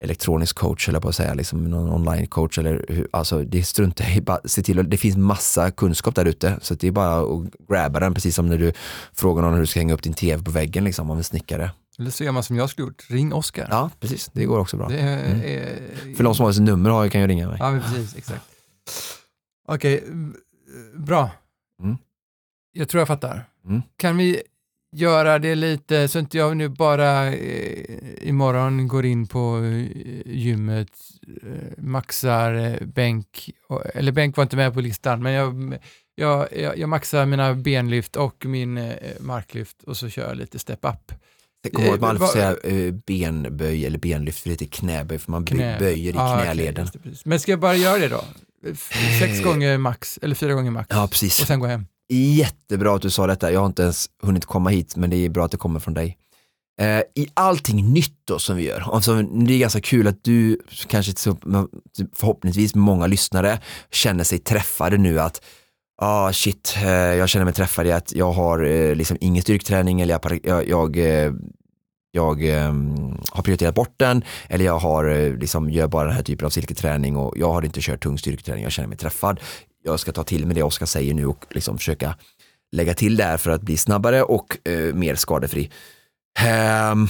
elektronisk coach eller på att säga, liksom någon online coach eller hur, alltså det struntar i, bara se till det finns massa kunskap där ute så det är bara att grabba den precis som när du frågar någon hur du ska hänga upp din tv på väggen liksom av en snickare. Eller så gör man som jag skulle gjort, ring Oskar. Ja, precis. Det går också bra. Är, mm. är, För de som har sitt nummer har, kan ju ringa mig. Ja, precis. Exakt. Okej, okay, bra. Mm. Jag tror jag fattar. Mm. Kan vi göra det lite så inte jag nu bara eh, imorgon går in på eh, gymmet, eh, maxar eh, bänk, och, eller bänk var inte med på listan, men jag, jag, jag, jag maxar mina benlyft och min eh, marklyft och så kör jag lite step up. Kom ihåg att man Eh, aldrig får säga eh, benböj eller benlyft, för det heter knäböj, för man Knä. böjer i okej, knäleden. det, precis. Men ska jag bara göra det då? Sex Eh. gånger max, eller fyra gånger max? Ja, precis. Och sen gå hem? Jättebra att du sa detta. Jag har inte ens hunnit komma hit, men det är bra att det kommer från dig. Eh, I allting nytt då som vi gör, alltså, det är ganska kul att du, kanske förhoppningsvis många lyssnare, känner sig träffade nu att ah shit, eh, jag känner mig träffad i att jag har eh, liksom ingen styrketräning eller jag, jag, jag, eh, jag eh, har prioriterat bort den eller jag har eh, liksom, gör bara den här typen av styrketräning och jag har inte kört tung styrketräning, jag känner mig träffad. Jag ska ta till mig det Oskar säger nu och liksom försöka lägga till där för att bli snabbare och eh, mer skadefri. Ehm,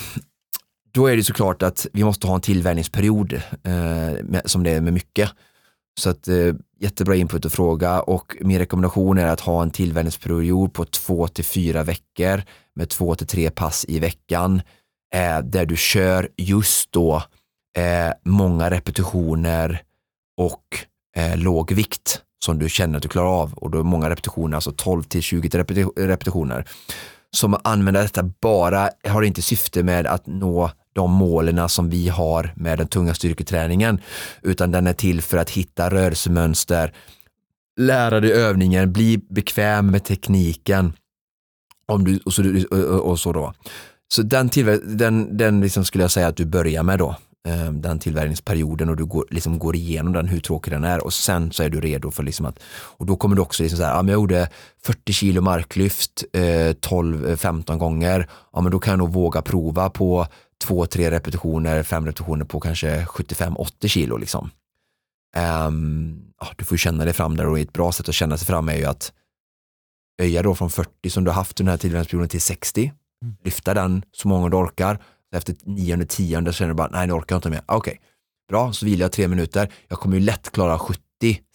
då är det såklart att vi måste ha en tillvänjningsperiod eh, med, som det är med mycket. Så att eh, jättebra input och fråga och min rekommendation är att ha en tillvänjningsperiod på två till fyra veckor med två till tre pass i veckan eh, där du kör just då eh, många repetitioner och eh, låg vikt som du känner att du klarar av och då är många repetitioner, alltså 12 till 20 repetitioner. Som använder detta bara har inte syfte med att nå de målen som vi har med den tunga styrketräningen utan den är till för att hitta rörelsemönster, lära dig övningen, bli bekväm med tekniken om du, och, så, och, och så då. Så den, den, den liksom skulle jag säga att du börjar med då, den tillvärjningsperioden och du går, liksom går igenom den, hur tråkig den är och sen så är du redo för liksom att, och då kommer du också liksom så här, ja, men jag gjorde 40 kilo marklyft eh, 12-15 gånger, ja men då kan jag nog våga prova på två, tre repetitioner, fem repetitioner på kanske 75-80 kilo liksom. Ehm, ja, du får ju känna dig fram där och ett bra sätt att känna sig fram är ju att öja då från 40 som du har haft den här tillvänjningsperioden till 60, Mm. lyfta den så många du orkar. Efter nionde, tionde känner du bara, nej nu orkar jag inte mer. Okej, Okej, bra, så vilar jag tre minuter. Jag kommer ju lätt klara 70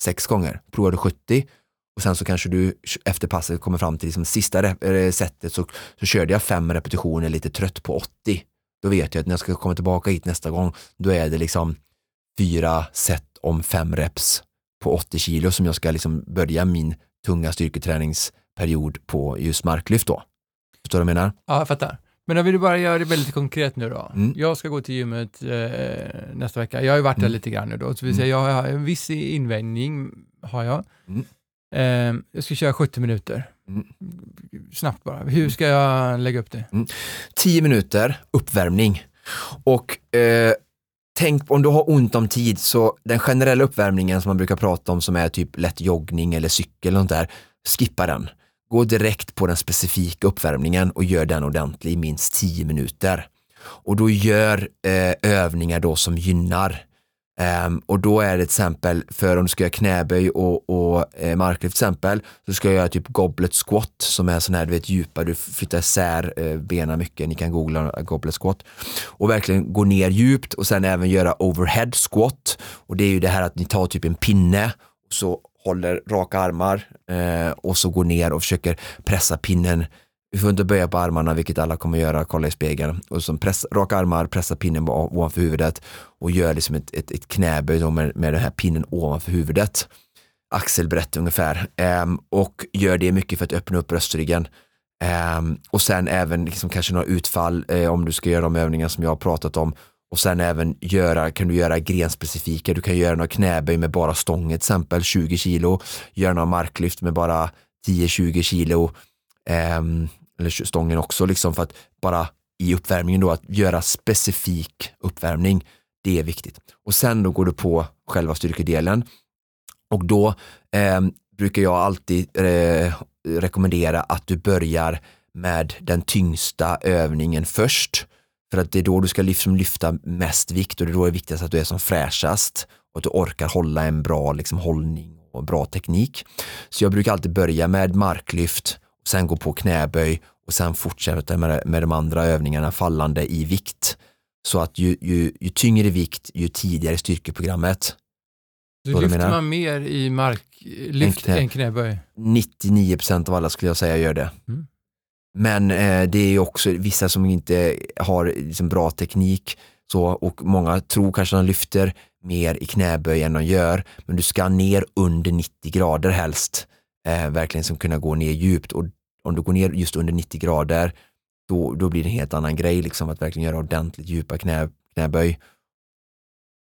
sex gånger. Provar du 70 och sen så kanske du efter passet kommer fram till liksom sista eh, sättet så, så körde jag fem repetitioner lite trött på 80. Då vet jag att när jag ska komma tillbaka hit nästa gång, då är det liksom fyra set om fem reps på 80 kilo som jag ska liksom börja min tunga styrketräningsperiod på just marklyft då. Förstår du vad jag menar? Ja, jag fattar. Men jag vill bara göra det väldigt konkret nu då. Mm. Jag ska gå till gymmet eh, nästa vecka. Jag har ju varit där Mm. lite grann nu då. Så vill säga, jag har en viss invändning, har jag. Mm. Eh, jag ska köra 70 minuter. Mm. Snabbt bara. Hur ska jag lägga upp det? 10 minuter uppvärmning. Och eh, tänk om du har ont om tid så den generella uppvärmningen som man brukar prata om som är typ lätt joggning eller cykel och sånt där, skippa den. Gå direkt på den specifika uppvärmningen och gör den ordentlig i minst 10 minuter. Och då gör eh, övningar då som gynnar. Um, och då är det till exempel för om du ska göra knäböj och, och eh, marklyft till exempel så ska jag göra typ goblet squat som är sån här du vet djupa, du flyttar isär eh, benen mycket, ni kan googla goblet squat och verkligen gå ner djupt och sen även göra overhead squat och det är ju det här att ni tar typ en pinne och så håller raka armar eh, och så går ner och försöker pressa pinnen vi får inte böja på armarna, vilket alla kommer göra, kolla i spegeln. Och så press, raka armar, pressa pinnen ovanför huvudet och gör liksom ett, ett, ett knäböj med, med den här pinnen ovanför huvudet. Axelbrett ungefär. Eh, och gör det mycket för att öppna upp bröstryggen. Eh, och sen även liksom kanske några utfall eh, om du ska göra de övningar som jag har pratat om. Och sen även göra, kan du göra grenspecifika, du kan göra några knäböj med bara stången till exempel, 20 kilo. Göra några marklyft med bara 10-20 kilo. eh, eller stången också liksom för att bara i uppvärmningen då att göra specifik uppvärmning. Det är viktigt. Och sen då går du på själva styrkedelen och då eh, brukar jag alltid eh, rekommendera att du börjar med den tyngsta övningen först. För att det är då du ska liksom lyfta mest vikt och det är då det är viktigast att du är som fräschast och att du orkar hålla en bra liksom, hållning och bra teknik. Så jag brukar alltid börja med marklyft, och sen gå på knäböj och sen fortsätta med, med de andra övningarna fallande i vikt. Så att ju, ju, ju tyngre vikt, ju tidigare styrkeprogrammet. Så du lyfter menar? man mer i marklyft En knä- än knäböj? 99% av alla skulle jag säga gör det. Men eh, det är ju också vissa som inte har liksom, bra teknik så, och många tror kanske att de lyfter mer i knäböj än de gör. Men du ska ner under 90 grader helst. Eh, verkligen som kunna gå ner djupt och om du går ner just under 90 grader då, då blir det en helt annan grej liksom att verkligen göra ordentligt djupa knä, knäböj.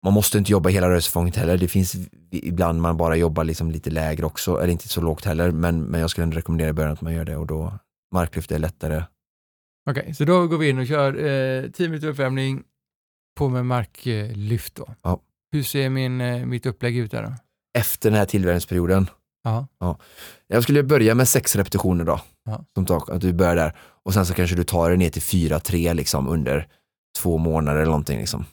Man måste inte jobba hela rörelsefånget heller. Det finns ibland man bara jobbar liksom lite lägre också, eller inte så lågt heller, men, men jag skulle ändå rekommendera i början att man gör det och då marklyft är lättare. Okej, okay, så då går vi in och kör eh, 10 minuter uppvärmning på med marklyft då. Ja. Hur ser min, eh, mitt upplägg ut där då? Efter den här tillvärmningsperioden. Ja. Ja. Jag skulle börja med sex repetitioner då. Ja. Som tak, att du börjar där. Och sen så kanske du tar det ner till fyra, tre liksom under två månader eller någonting. Liksom.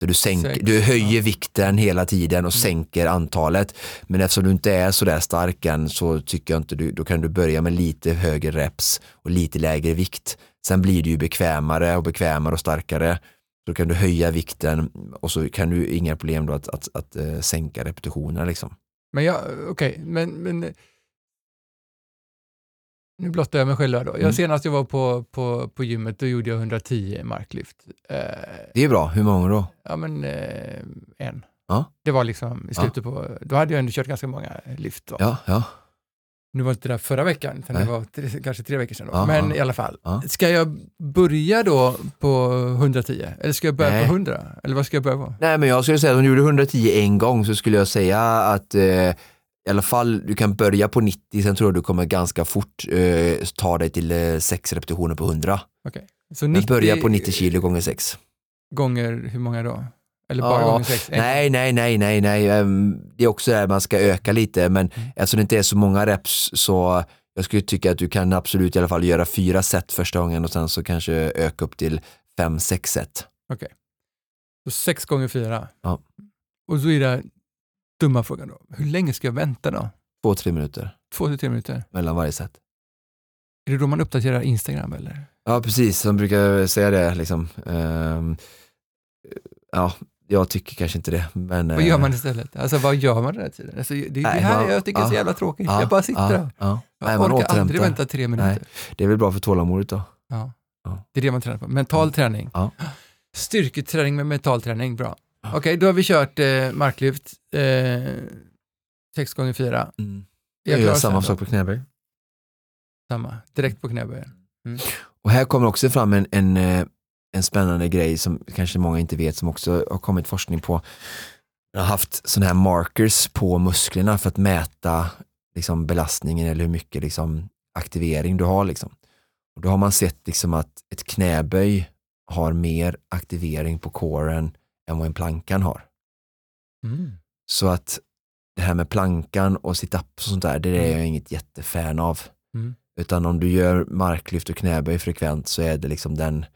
Så du, sänker, du höjer vikten hela tiden och Mm. sänker antalet. Men eftersom du inte är så där stark än så tycker jag inte du, då kan du börja med lite högre reps och lite lägre vikt. Sen blir du ju bekvämare och bekvämare och starkare. Då kan du höja vikten och så kan du inga problem då att, att, att, eh, sänka repetitionerna liksom. Men jag, okej, men, men nu blottar jag mig själv då. Jag, Mm. Senast jag var på, på, på gymmet, då gjorde jag 110 marklyft. Eh, Det är bra, hur många då? ja, men eh, en. Ja. Det var liksom i Ja. slutet på, då hade jag ändå kört ganska många lyft. Då. Ja, ja. Nu var inte det där förra veckan, utan det var tre, kanske tre veckor sedan. Då. Ja, men ja. i alla fall, Ja. ska jag börja då på 110? Eller ska jag börja Nej. på 100? Eller vad ska jag börja på? Nej men jag skulle säga att om du gjorde 110 en gång så skulle jag säga att eh, i alla fall du kan börja på 90, sen tror jag du kommer ganska fort eh, ta dig till eh, sex repetitioner på 100. Så Men börja på 90 kilo gånger 6. gånger hur många då? Eller bara Ja, gånger 6? Nej, nej, nej, nej, nej. ehm, Det är också där man ska öka lite, men Mm. eftersom det inte är så många reps så jag skulle tycka att du kan absolut i alla fall göra fyra set första gången och sen så kanske öka upp till fem, sex set. Så 6 gånger 4. Ja. Och så är det dumma frågan då. Hur länge ska jag vänta då? Två, tre minuter Två till tre minuter? mellan varje set. Är det då man uppdaterar Instagram eller? Ja, precis. De brukar säga det. Liksom. Ehm, ja, jag tycker kanske inte det. Men, Vad gör eh, man istället? Alltså vad gör man den här tiden? Alltså, det är det Nej, här man- jag tycker är så jävla tråkigt. ja, jag bara sitter ja, där. Ja. Jag Nej, man orkar aldrig återhämtar. vänta tre minuter. Det är väl bra för tålamodet då. Ja. Det är det man tränar på. Mental träning. Ja. Styrketräning med mental träning, bra. Okej, då har vi kört eh, marklyft, eh, 6 gånger 4 Mm. Jag Jag gör samma sak på knäböj. Samma, direkt på knäböjen. Och här kommer också fram en, en, eh, en spännande grej som kanske många inte vet som också har kommit forskning på. Jag har haft sådana här markers på musklerna för att mäta liksom, belastningen eller hur mycket liksom, aktivering du har. Liksom. Och då har man sett liksom, att ett knäböj har mer aktivering på coren än vad en plankan har. Mm. Så att det här med plankan och sit-ups och sånt där, det är jag inget jättefan av. Mm. Utan om du gör marklyft och knäböj frekvent så är det liksom den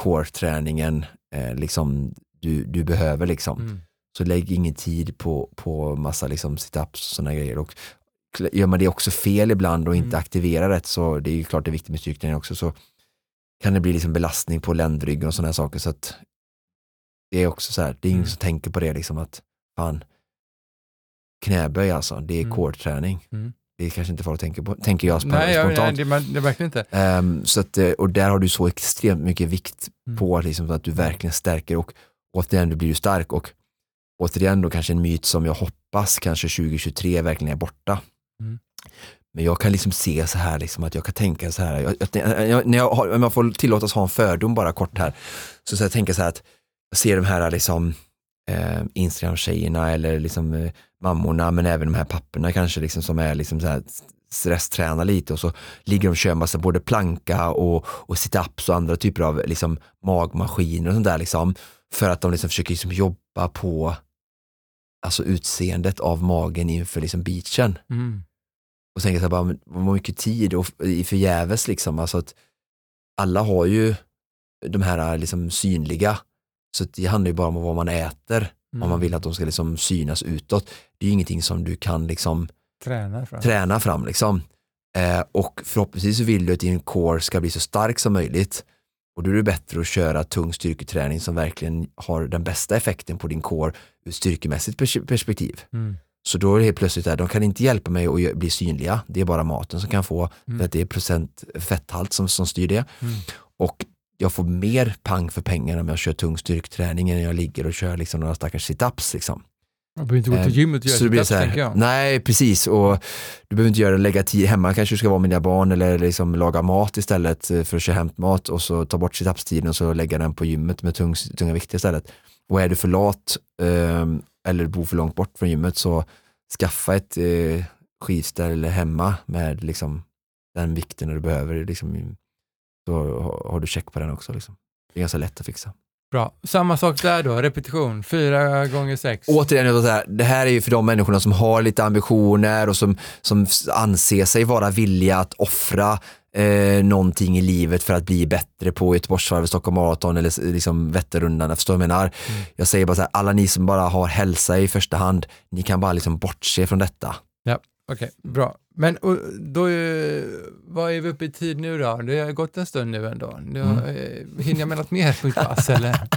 core-träningen eh, liksom du, du behöver. Liksom. Mm. Så lägg ingen tid på, på massa liksom sit-ups och sådana grejer. Och gör man det också fel ibland och inte Mm. aktiverar rätt så det är ju klart det är viktigt med styrketräning också så kan det bli liksom belastning på ländryggen och sådana saker. Så att det är också så här, det är ingen Mm. som tänker på det liksom att fan knäböj alltså, det är Mm. core-träning. Mm. Det är kanske inte folk tänker på, tänker jag sp- Nej, jag, nej spontant. det, man, det verkligen inte. Ehm, så att, eh, och där har du så extremt mycket vikt Mm. på liksom, att du verkligen stärker och återigen, du blir ju stark och återigen då kanske en myt som jag hoppas kanske 2023 verkligen är borta. Mm. Men jag kan liksom se så här, liksom, att jag kan tänka så här, jag, jag, när jag om jag får tillåtas ha en fördom bara kort här, så, så jag tänker så här att ser de här liksom, eh, Instagram-tjejerna eller liksom, eh, mammorna, men även de här papporna kanske liksom, som är liksom så här, stresstränar lite och så ligger de och kör massa både planka och, och sit-ups och andra typer av liksom, magmaskiner och sånt där liksom, för att de liksom försöker liksom, jobba på alltså utseendet av magen inför liksom beachen. Mm. Och tänker så här, bara, vad mycket tid och förgäves liksom. Alltså att alla har ju de här liksom synliga. Så det handlar ju bara om vad man äter. Mm. Om man vill att de ska liksom synas utåt. Det är ju ingenting som du kan liksom Tränar fram. träna fram. Liksom. Eh, och förhoppningsvis så vill du att din core ska bli så stark som möjligt. Och då är det bättre att köra tung styrketräning som verkligen har den bästa effekten på din core ur styrkemässigt pers- perspektiv. Mm. Så då är det helt plötsligt där, de kan inte hjälpa mig att bli synliga, det är bara maten som kan få, Mm. för att det är procent fetthalt som, som styr det. Mm. Och jag får mer pang för pengarna om jag kör tung styrketräning än när jag ligger och kör liksom några stackars sit-ups. Liksom. Man behöver inte gå till Eh, gymmet och göra sit-ups, så tänker jag. nej precis och du behöver inte göra det, lägga tid hemma, kanske du ska vara med dina barn eller liksom laga mat istället eh, för att köra hämtmat och så ta bort sit-ups-tiden och så lägga den på gymmet med tung, tunga vikter istället. Och är du för lat ehm, eller bor för långt bort från gymmet så skaffa ett eh, skivställ hemma med liksom den vikten du behöver. Liksom, så har, du check på den också. Liksom. Det är ganska lätt att fixa. Bra. Samma sak där då, repetition, fyra gånger sex. Återigen, det här är ju för de människorna som har lite ambitioner och som, som anser sig vara villiga att offra eh, någonting i livet för att bli bättre på Göteborgsvarvet, Stockholm Marathon eller liksom Vätternrundan. Förstår du vad jag menar? Mm. Jag säger bara så här, alla ni som bara har hälsa i första hand, ni kan bara liksom bortse från detta. Okej, bra. Men och, då, eh, vad är vi uppe i tid nu då? Det har gått en stund nu ändå. Har, Mm. eh, Hinner jag med något mer på mitt pass eller?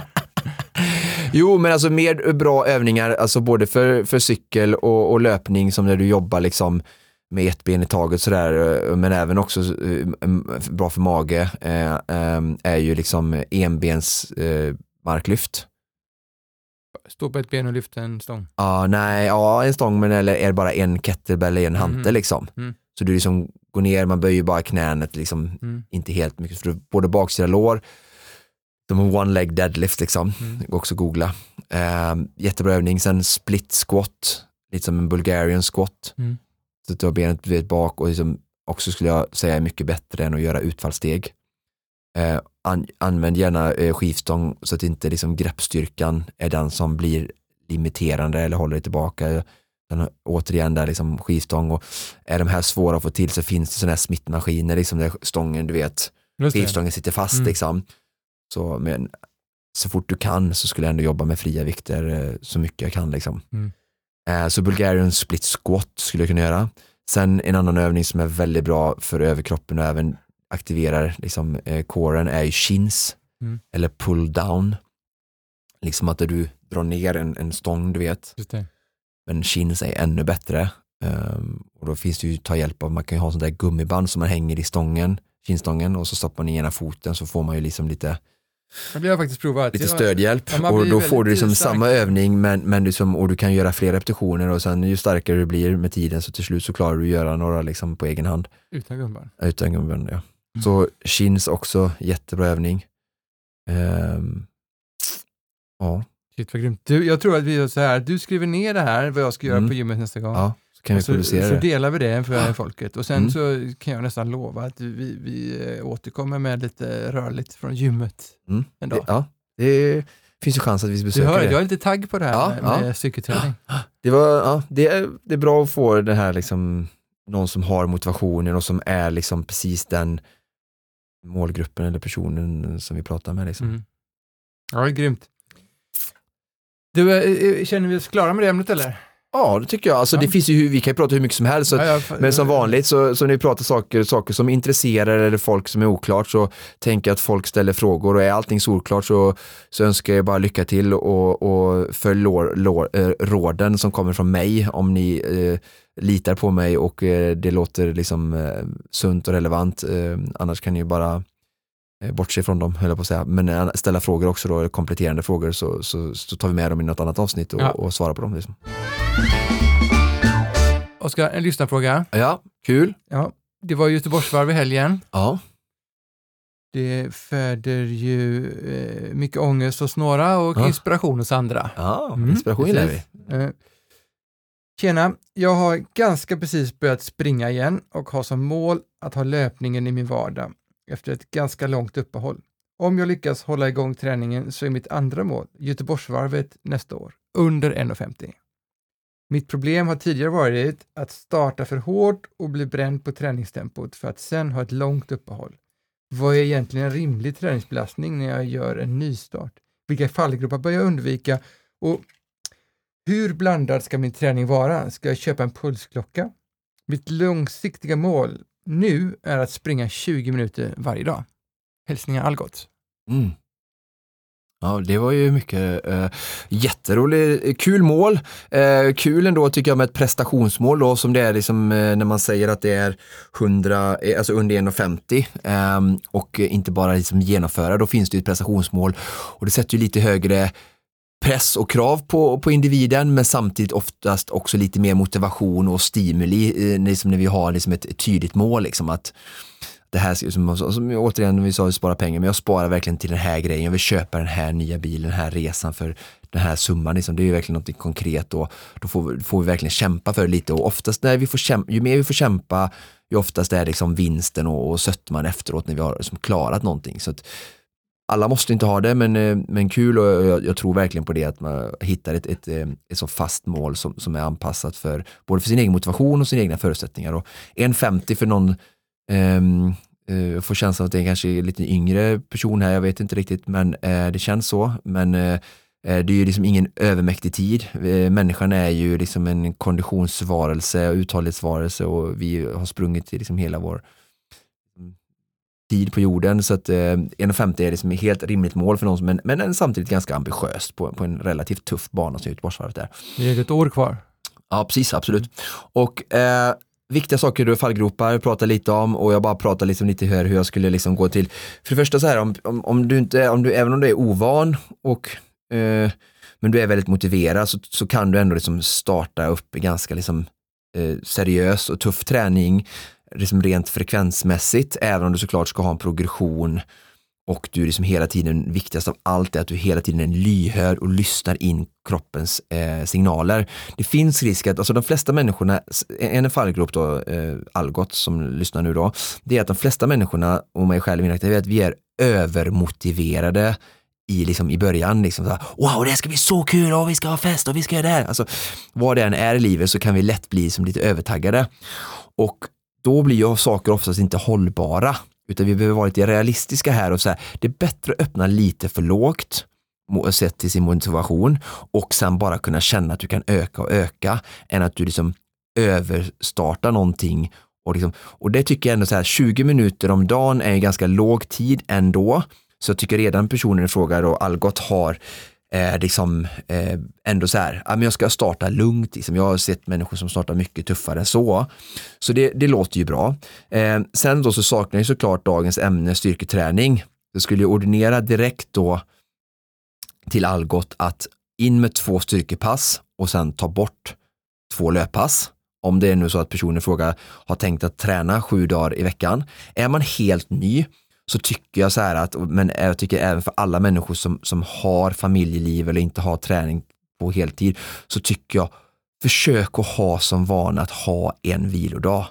Jo, men alltså mer bra övningar, alltså både för, för cykel och, och löpning som när du jobbar liksom med ett ben i taget sådär, eh, men även också bra för mage, är ju liksom enbens marklyft. Stå på ett ben och lyfta en stång. Ja, nej, ja en stång men eller är det bara en kettlebell eller en hantel Mhm. liksom. Mm. Så du liksom går ner, man böjer bara knänet liksom, Mm. inte helt mycket, för du, både baksida lår, de har one leg deadlift liksom, Mm. det går också att googla. Eh, jättebra övning, sen split squat, lite som en Bulgarian squat. Mm. Så att du har benet vet, bak och liksom, också skulle jag säga är mycket bättre än att göra utfallssteg. Eh, an, använd gärna eh, skivstång så att inte liksom, greppstyrkan är den som blir limiterande eller håller dig tillbaka. Sen, återigen där liksom skivstång och är de här svåra att få till så finns det sådana här smittmaskiner liksom där stången du vet skivstången sitter fast Mm. liksom. Så, men, så fort du kan så skulle jag ändå jobba med fria vikter eh, så mycket jag kan liksom. Mm. Eh, så Bulgarian split squat skulle jag kunna göra. Sen en annan övning som är väldigt bra för överkroppen och även aktiverar liksom, eh, coren är ju chins Mm. eller pull down. Liksom att du drar ner en, en stång du vet. Men chins är ännu bättre. Ehm, och då finns det ju ta hjälp av, man kan ju ha sånt där gummiband som man hänger i stången, kinstången och så stoppar man i ena foten så får man ju liksom lite, Det har faktiskt provat. lite stödhjälp Ja, och då får du liksom stark. samma övning men, men liksom, och du kan göra fler repetitioner och sen ju starkare du blir med tiden så till slut så klarar du att göra några liksom på egen hand Utan gummiband. utan gummiband. Ja. Mm. Så chins också, jättebra övning. Ehm, ja, Shit vad grymt. Du, jag tror att vi gör så här, du skriver ner det här, vad jag ska göra Mm. på gymmet nästa gång. ja, så kan vi så, publicera så det. delar vi det för folket och sen Mm. så kan jag nästan lova att vi, vi eh, återkommer med lite rörligt från gymmet Mm. en Det, dag. ja, det finns ju chans att vi Du besöker hör, det. jag är lite tagg på det här Ja, med, ja. med cykelträning. Det, var, ja, det, är, det är bra att få det här liksom, någon som har motivationen och som är liksom precis den målgruppen eller personen som vi pratar med. Liksom. Mm. Ja, det är grymt. Du, eh, eh, känner vi oss klara med det ämnet eller? Ja, det tycker jag. Alltså, Ja. Det finns ju, hur- vi kan ju prata hur mycket som helst. Så, Ja, jag- men som vanligt så, så när vi pratar saker, saker som intresserar eller folk som är oklart så tänker jag att folk ställer frågor och är allting solklart så, så önskar jag bara lycka till och, och följ lår, lår, eh, råden som kommer från mig om ni eh, litar på mig och eh, det låter liksom eh, sunt och relevant. Eh, annars kan ni ju bara bortse från dem, höll jag på att säga. Men ställa frågor också då, kompletterande frågor så, så, så tar vi med dem i något annat avsnitt och, Ja. och svarar på dem. Liksom. Oskar, en lyssnarfråga. Ja, kul. Ja, det var Göteborgsvarv i helgen. Ja. Det föder ju eh, mycket ångest hos några och Ja. inspiration hos andra. Ja, Mm, inspiration gillar vi. Eh, Tjena, jag har ganska precis börjat springa igen och har som mål att ha löpningen i min vardag efter ett ganska långt uppehåll. Om jag lyckas hålla igång träningen så är mitt andra mål Göteborgsvarvet nästa år, under 1,50. Mitt problem har tidigare varit att starta för hårt och bli bränd på träningstempot för att sen ha ett långt uppehåll. Vad är egentligen en rimlig träningsbelastning när jag gör en nystart? Vilka fallgropar bör jag undvika? Och hur blandad ska min träning vara? Ska jag köpa en pulsklocka? Mitt långsiktiga mål nu är att springa 20 minuter varje dag. Hälsningar Algot. Mm. Ja, det var ju mycket eh, jätteroligt, eh, kul mål. Eh, kul ändå tycker jag med ett prestationsmål då som det är liksom, eh, när man säger att det är 100, eh, alltså under 1,50 eh, och inte bara liksom genomföra, då finns det ju ett prestationsmål och det sätter ju lite högre press och krav på, på individen men samtidigt oftast också lite mer motivation och stimuli eh, liksom när vi har liksom ett, tydligt mål. Liksom att det här, som, som återigen, vi sa att sparar pengar, men jag sparar verkligen till den här grejen, jag vill köpa den här nya bilen, den här resan för den här summan. Liksom. Det är ju verkligen något konkret och då får, får vi verkligen kämpa för det lite och oftast när vi får kämpa, ju mer vi får kämpa, ju oftast är det liksom vinsten och, och sötman efteråt när vi har liksom klarat någonting. Så att, alla måste inte ha det, men, eh, men kul och jag, jag, tror verkligen på det att man hittar ett, ett, eh, ett så fast mål som, som är anpassat för både för sin egen motivation och sina egna förutsättningar. Och 1,50 för någon um, uh, får känslan att det är kanske är lite yngre person här, jag vet inte riktigt, men uh, det känns så. Men uh, det är ju liksom ingen övermäktig tid. Människan är ju liksom en konditionsvarelse, uthållighetsvarelse och vi har sprungit i liksom hela vår tid på jorden. Så att eh, 1,50 är liksom ett helt rimligt mål för någon, men, men samtidigt ganska ambitiöst på, på en relativt tuff bana som Göteborgsvarvet är. Det är ett år kvar. Ja, precis, absolut. Och eh, viktiga saker du fallgropar, pratar lite om och jag bara pratar liksom lite hur, hur jag skulle liksom gå till. För det första så här, om, om, om du inte, om du, även om du är ovan och eh, men du är väldigt motiverad så, så kan du ändå liksom starta upp ganska liksom, eh, seriös och tuff träning liksom rent frekvensmässigt, även om du såklart ska ha en progression och du liksom hela tiden, viktigast av allt är att du hela tiden är lyhörd och lyssnar in kroppens eh, signaler. Det finns risk att, alltså de flesta människorna, en fallgrop då, eh, Algot som lyssnar nu då, det är att de flesta människorna, och mig själv inräknad, är att vi är övermotiverade i, liksom, i början. Liksom, så här, wow, det ska bli så kul och vi ska ha fest och vi ska göra det här. Alltså, vad det än är i livet så kan vi lätt bli som lite övertaggade. Och då blir ju saker oftast inte hållbara. Utan vi behöver vara lite realistiska här och säga, det är bättre att öppna lite för lågt sett till sin motivation och sen bara kunna känna att du kan öka och öka än att du liksom överstartar någonting. Och, liksom, och det tycker jag ändå så här, 20 minuter om dagen är en ganska låg tid ändå. Så jag tycker redan personen i fråga då, Algot har eh, liksom, eh, ändå så här, ja, men jag ska starta lugnt. Liksom. Jag har sett människor som startar mycket tuffare än så. Så det, det låter ju bra. Eh, sen då så saknar jag såklart dagens ämne styrketräning. Jag skulle ordinera direkt då till Algot att in med två styrkepass och sen ta bort två löppass. Om det är nu så att personen i fråga har tänkt att träna sju dagar i veckan. Är man helt ny så tycker jag så här att, men jag tycker även för alla människor som, som har familjeliv eller inte har träning på heltid, så tycker jag försök att ha som vana att ha en vilodag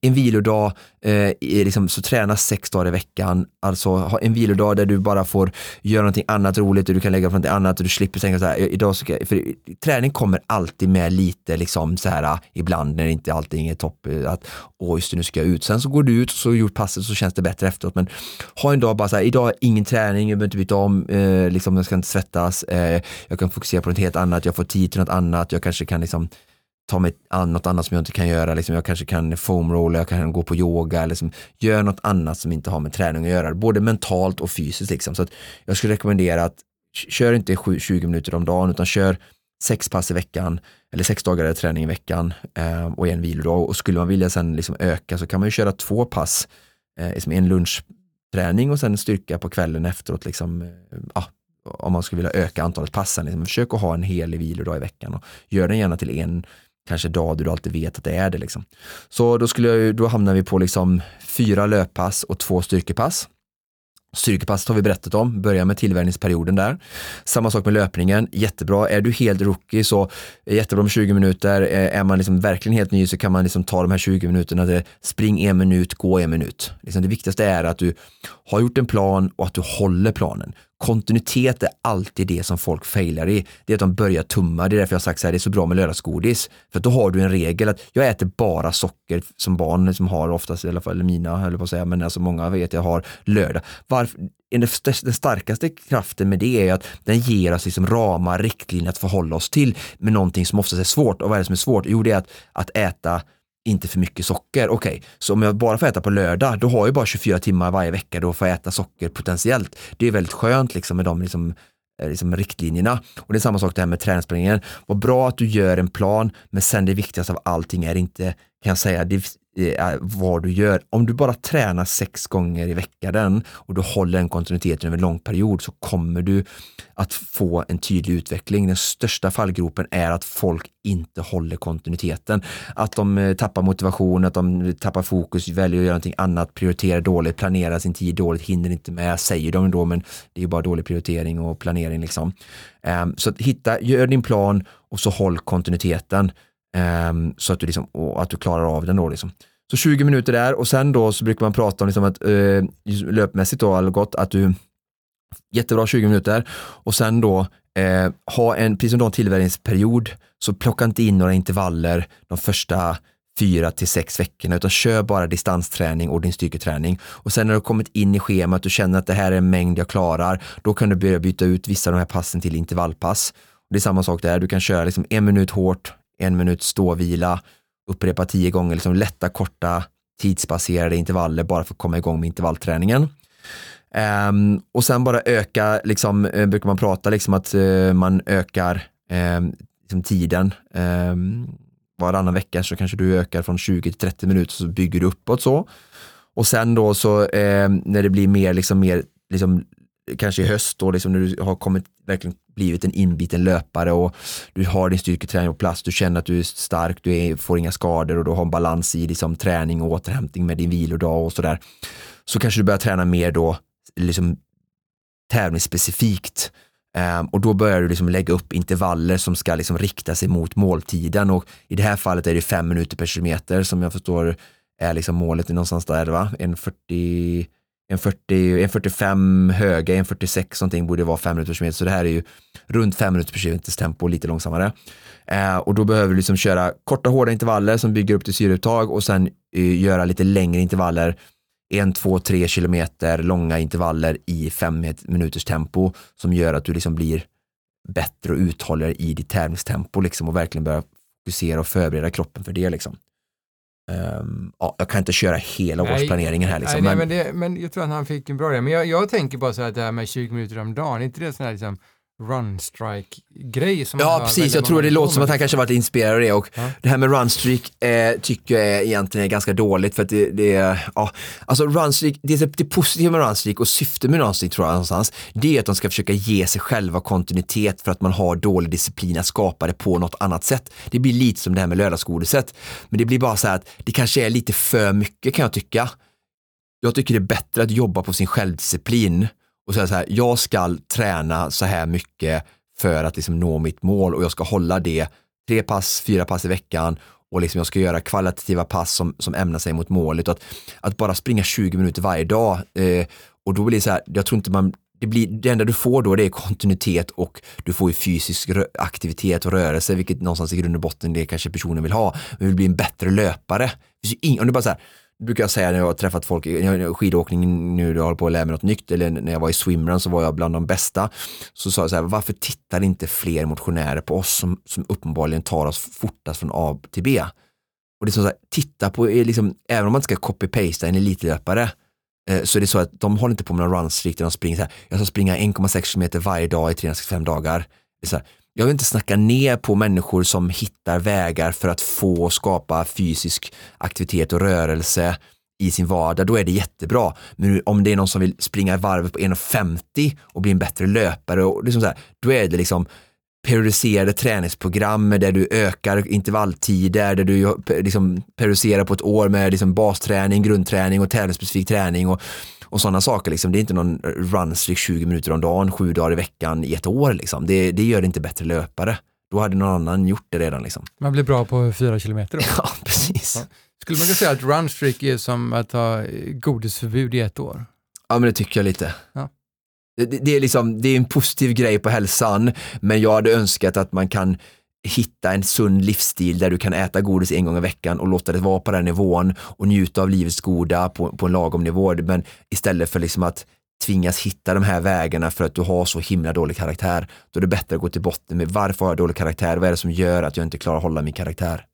en vilodag, eh, liksom, så träna sex dagar i veckan, alltså ha en vilodag där du bara får göra någonting annat roligt och du kan lägga på någonting annat och du slipper tänka så här, idag ska för träning kommer alltid med lite liksom så här, ibland när inte allting är topp, eh, att åh just det, nu ska jag ut. Sen så går du ut och så har gjort passet så känns det bättre efteråt. Men ha en dag bara så här, idag ingen träning, jag behöver inte byta om, eh, liksom, jag ska inte svettas, eh, jag kan fokusera på något helt annat, jag får tid till något annat, jag kanske kan liksom ta mig an något annat som jag inte kan göra. Liksom jag kanske kan foamrolla, jag kan gå på yoga, eller liksom, gör något annat som inte har med träning att göra, både mentalt och fysiskt. Liksom. Så att jag skulle rekommendera att kör inte 20 minuter om dagen, utan kör sex pass i veckan eller sex dagar träning i veckan eh, och en vilodag. Och skulle man vilja sen liksom öka så kan man ju köra två pass, eh, liksom en lunchträning och sen styrka på kvällen efteråt. Liksom, eh, ja, om man skulle vilja öka antalet passen. Liksom. Försök att ha en helig vilodag i veckan och gör den gärna till en kanske dag du alltid vet att det är det. Liksom. Så då, skulle jag, då hamnar vi på liksom fyra löppass och två styrkepass. Styrkepasset har vi berättat om, börja med tillvärjningsperioden där. Samma sak med löpningen, jättebra. Är du helt rookie så jättebra med 20 minuter. Eh, är man liksom verkligen helt ny så kan man liksom ta de här 20 minuterna till spring en minut, gå en minut. Liksom det viktigaste är att du har gjort en plan och att du håller planen kontinuitet är alltid det som folk failar i. Det är att de börjar tumma. Det är därför jag har sagt så här, det är så bra med lördagsgodis. För då har du en regel att jag äter bara socker som barn som har oftast, i alla fall mina, höll på att säga, men alltså många vet jag har lördag. Varför? Den starkaste kraften med det är att den ger oss liksom ramar, riktlinjer att förhålla oss till med någonting som oftast är svårt. Och vad är det som är svårt? Jo, det är att, att äta inte för mycket socker. Okej, okay. så om jag bara får äta på lördag, då har jag bara 24 timmar varje vecka då får jag äta socker potentiellt. Det är väldigt skönt liksom med de liksom eh, liksom riktlinjerna. Och det är samma sak det här med träningsplaneringen. Vad bra att du gör en plan, men sen det viktigaste av allting är inte, kan jag säga, det eh, är vad du gör. Om du bara tränar sex gånger i veckan och du håller en kontinuitet över en lång period så kommer du att få en tydlig utveckling. Den största fallgropen är att folk inte håller kontinuiteten. Att de eh, tappar motivation, att de tappar fokus, väljer att göra någonting annat, prioriterar dåligt, planerar sin tid dåligt, hinner inte med, säger de då, men det är bara dålig prioritering och planering liksom. Ehm, så hitta, gör din plan och så håll kontinuiteten um, så att du, liksom, att du klarar av den då. Liksom. Så 20 minuter där och sen då så brukar man prata om liksom att uh, löpmässigt då, eller gott, att du jättebra 20 minuter och sen då eh, ha en, precis som du har en tillvärjningsperiod, så plocka inte in några intervaller de första fyra till sex veckorna, utan kör bara distansträning och din styrketräning. Och sen när du kommit in i schemat, du känner att det här är en mängd jag klarar, då kan du börja byta ut vissa av de här passen till intervallpass. Och det är samma sak där, du kan köra liksom en minut hårt, en minut ståvila, upprepa tio gånger, liksom lätta, korta, tidsbaserade intervaller bara för att komma igång med intervallträningen. Um, och sen bara öka, liksom, eh, brukar man prata liksom att uh, man ökar um, liksom tiden. Um, varannan vecka så kanske du ökar från 20 till 30 minuter så bygger du uppåt så. Och sen då så eh, när det blir mer, liksom mer, liksom, kanske i höst då, liksom när du har kommit, verkligen blivit en inbiten löpare och du har din styrketräning på plats, du känner att du är stark, du är, får inga skador och du har en balans i liksom, träning och återhämtning med din vilodag och sådär. Så kanske du börjar träna mer då, liksom tävlingsspecifikt Um, och då börjar du liksom lägga upp intervaller som ska liksom rikta sig mot måltiden och i det här fallet är det fem minuter per kilometer som jag förstår är liksom målet någonstans där va? En 40, en 40, en 45 höga, en 46 någonting borde vara 5 minuter per kilometer så det här är ju runt 5 minuter per kilometers tempo lite långsammare. Eh, och då behöver du liksom köra korta hårda intervaller som bygger upp till syreupptag och sen eh, göra lite längre intervaller en, två, tre kilometer långa intervaller i fem minuters tempo som gör att du liksom blir bättre och uthålligare i ditt tävlingstempo liksom och verkligen börja fokusera och förbereda kroppen för det liksom. Um, ja, jag kan inte köra hela nej, årsplaneringen här liksom. Nej, men, men, det, men jag tror att han fick en bra idé. Men jag, jag tänker bara så här, det här med 20 minuter om dagen, är inte det sån här liksom runstrike-grej. Ja, precis. Jag tror det låter som att han kanske varit inspirerad av det och ja. det här med runstreak eh, tycker jag är egentligen är ganska dåligt för att det, det ja, alltså runstreak, det, det, det positiva med runstreak och syftet med runstreak tror jag någonstans, det är att de ska försöka ge sig själva kontinuitet för att man har dålig disciplin att skapa det på något annat sätt. Det blir lite som det här med lördagsgodiset, men det blir bara så här att det kanske är lite för mycket kan jag tycka. Jag tycker det är bättre att jobba på sin självdisciplin och säga så här, jag ska träna så här mycket för att liksom nå mitt mål och jag ska hålla det tre pass, fyra pass i veckan och liksom jag ska göra kvalitativa pass som, som ämnar sig mot målet. Att, att bara springa 20 minuter varje dag eh, och då blir det så här, jag tror inte man det, blir, det enda du får då det är kontinuitet och du får ju fysisk aktivitet och rörelse, vilket någonstans i grund och botten det kanske personen vill ha. Men vill bli en bättre löpare. Om du bara så här, brukar jag säga när jag har träffat folk, i skidåkning nu, jag håller på att lära mig något nytt, eller när jag var i swimrun så var jag bland de bästa. Så sa jag så här, varför tittar inte fler motionärer på oss som, som uppenbarligen tar oss fortast från A till B? Och det är så här, titta på, eh, liksom, även om man inte ska copy-pasta en elitlöpare, så så är det så att de håller inte på med några runs där de springer så här, jag ska springa 1,6 km varje dag i 365 dagar. Det är så här, jag vill inte snacka ner på människor som hittar vägar för att få skapa fysisk aktivitet och rörelse i sin vardag, då är det jättebra. Men om det är någon som vill springa varvet på 1,50 och bli en bättre löpare, och liksom så här, då är det liksom periodiserade träningsprogram där du ökar intervalltider, där du liksom periodiserar på ett år med liksom basträning, grundträning och tävlingsspecifik träning och och sådana saker. Liksom. Det är inte någon runstreak 20 minuter om dagen, sju dagar i veckan i ett år. Liksom. Det, det gör det inte bättre löpare. Då hade någon annan gjort det redan. Liksom. Man blir bra på fyra kilometer då? Ja, precis. Ja. Skulle man kunna säga att runstreak är som att ha godisförbud i ett år? Ja, men det tycker jag lite. Ja. Det, det, är liksom, det är en positiv grej på hälsan, men jag hade önskat att man kan hitta en sund livsstil där du kan äta godis en gång i veckan och låta det vara på den nivån och njuta av livets goda på, på en lagom nivå. Men istället för liksom att tvingas hitta de här vägarna för att du har så himla dålig karaktär. Då är det bättre att gå till botten med varför har jag dålig karaktär? Vad är det som gör att jag inte klarar att hålla min karaktär?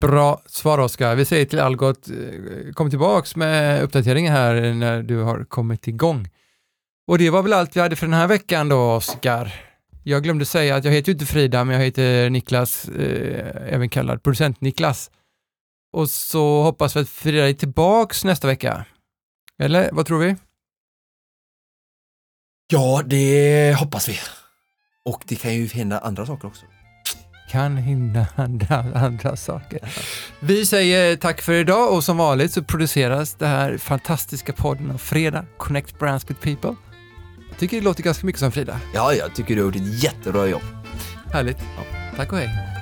Bra svar Oskar. Vi säger till Algot, eh, kom tillbaks med uppdateringen här när du har kommit igång. Och det var väl allt vi hade för den här veckan då, Oskar. Jag glömde säga att jag heter ju inte Frida, men jag heter Niklas, eh, även kallad producent Niklas. Och så hoppas vi att Frida är tillbaks nästa vecka. Eller vad tror vi? Ja, det hoppas vi. Och det kan ju hända andra saker också. Kan hända andra, andra saker. Vi säger tack för idag och som vanligt så produceras det här fantastiska podden av Fredag, Connect Brands with People. Tycker det låter ganska mycket som Frida. Ja, jag tycker du har gjort ett jättebra jobb. Härligt. Tack och hej.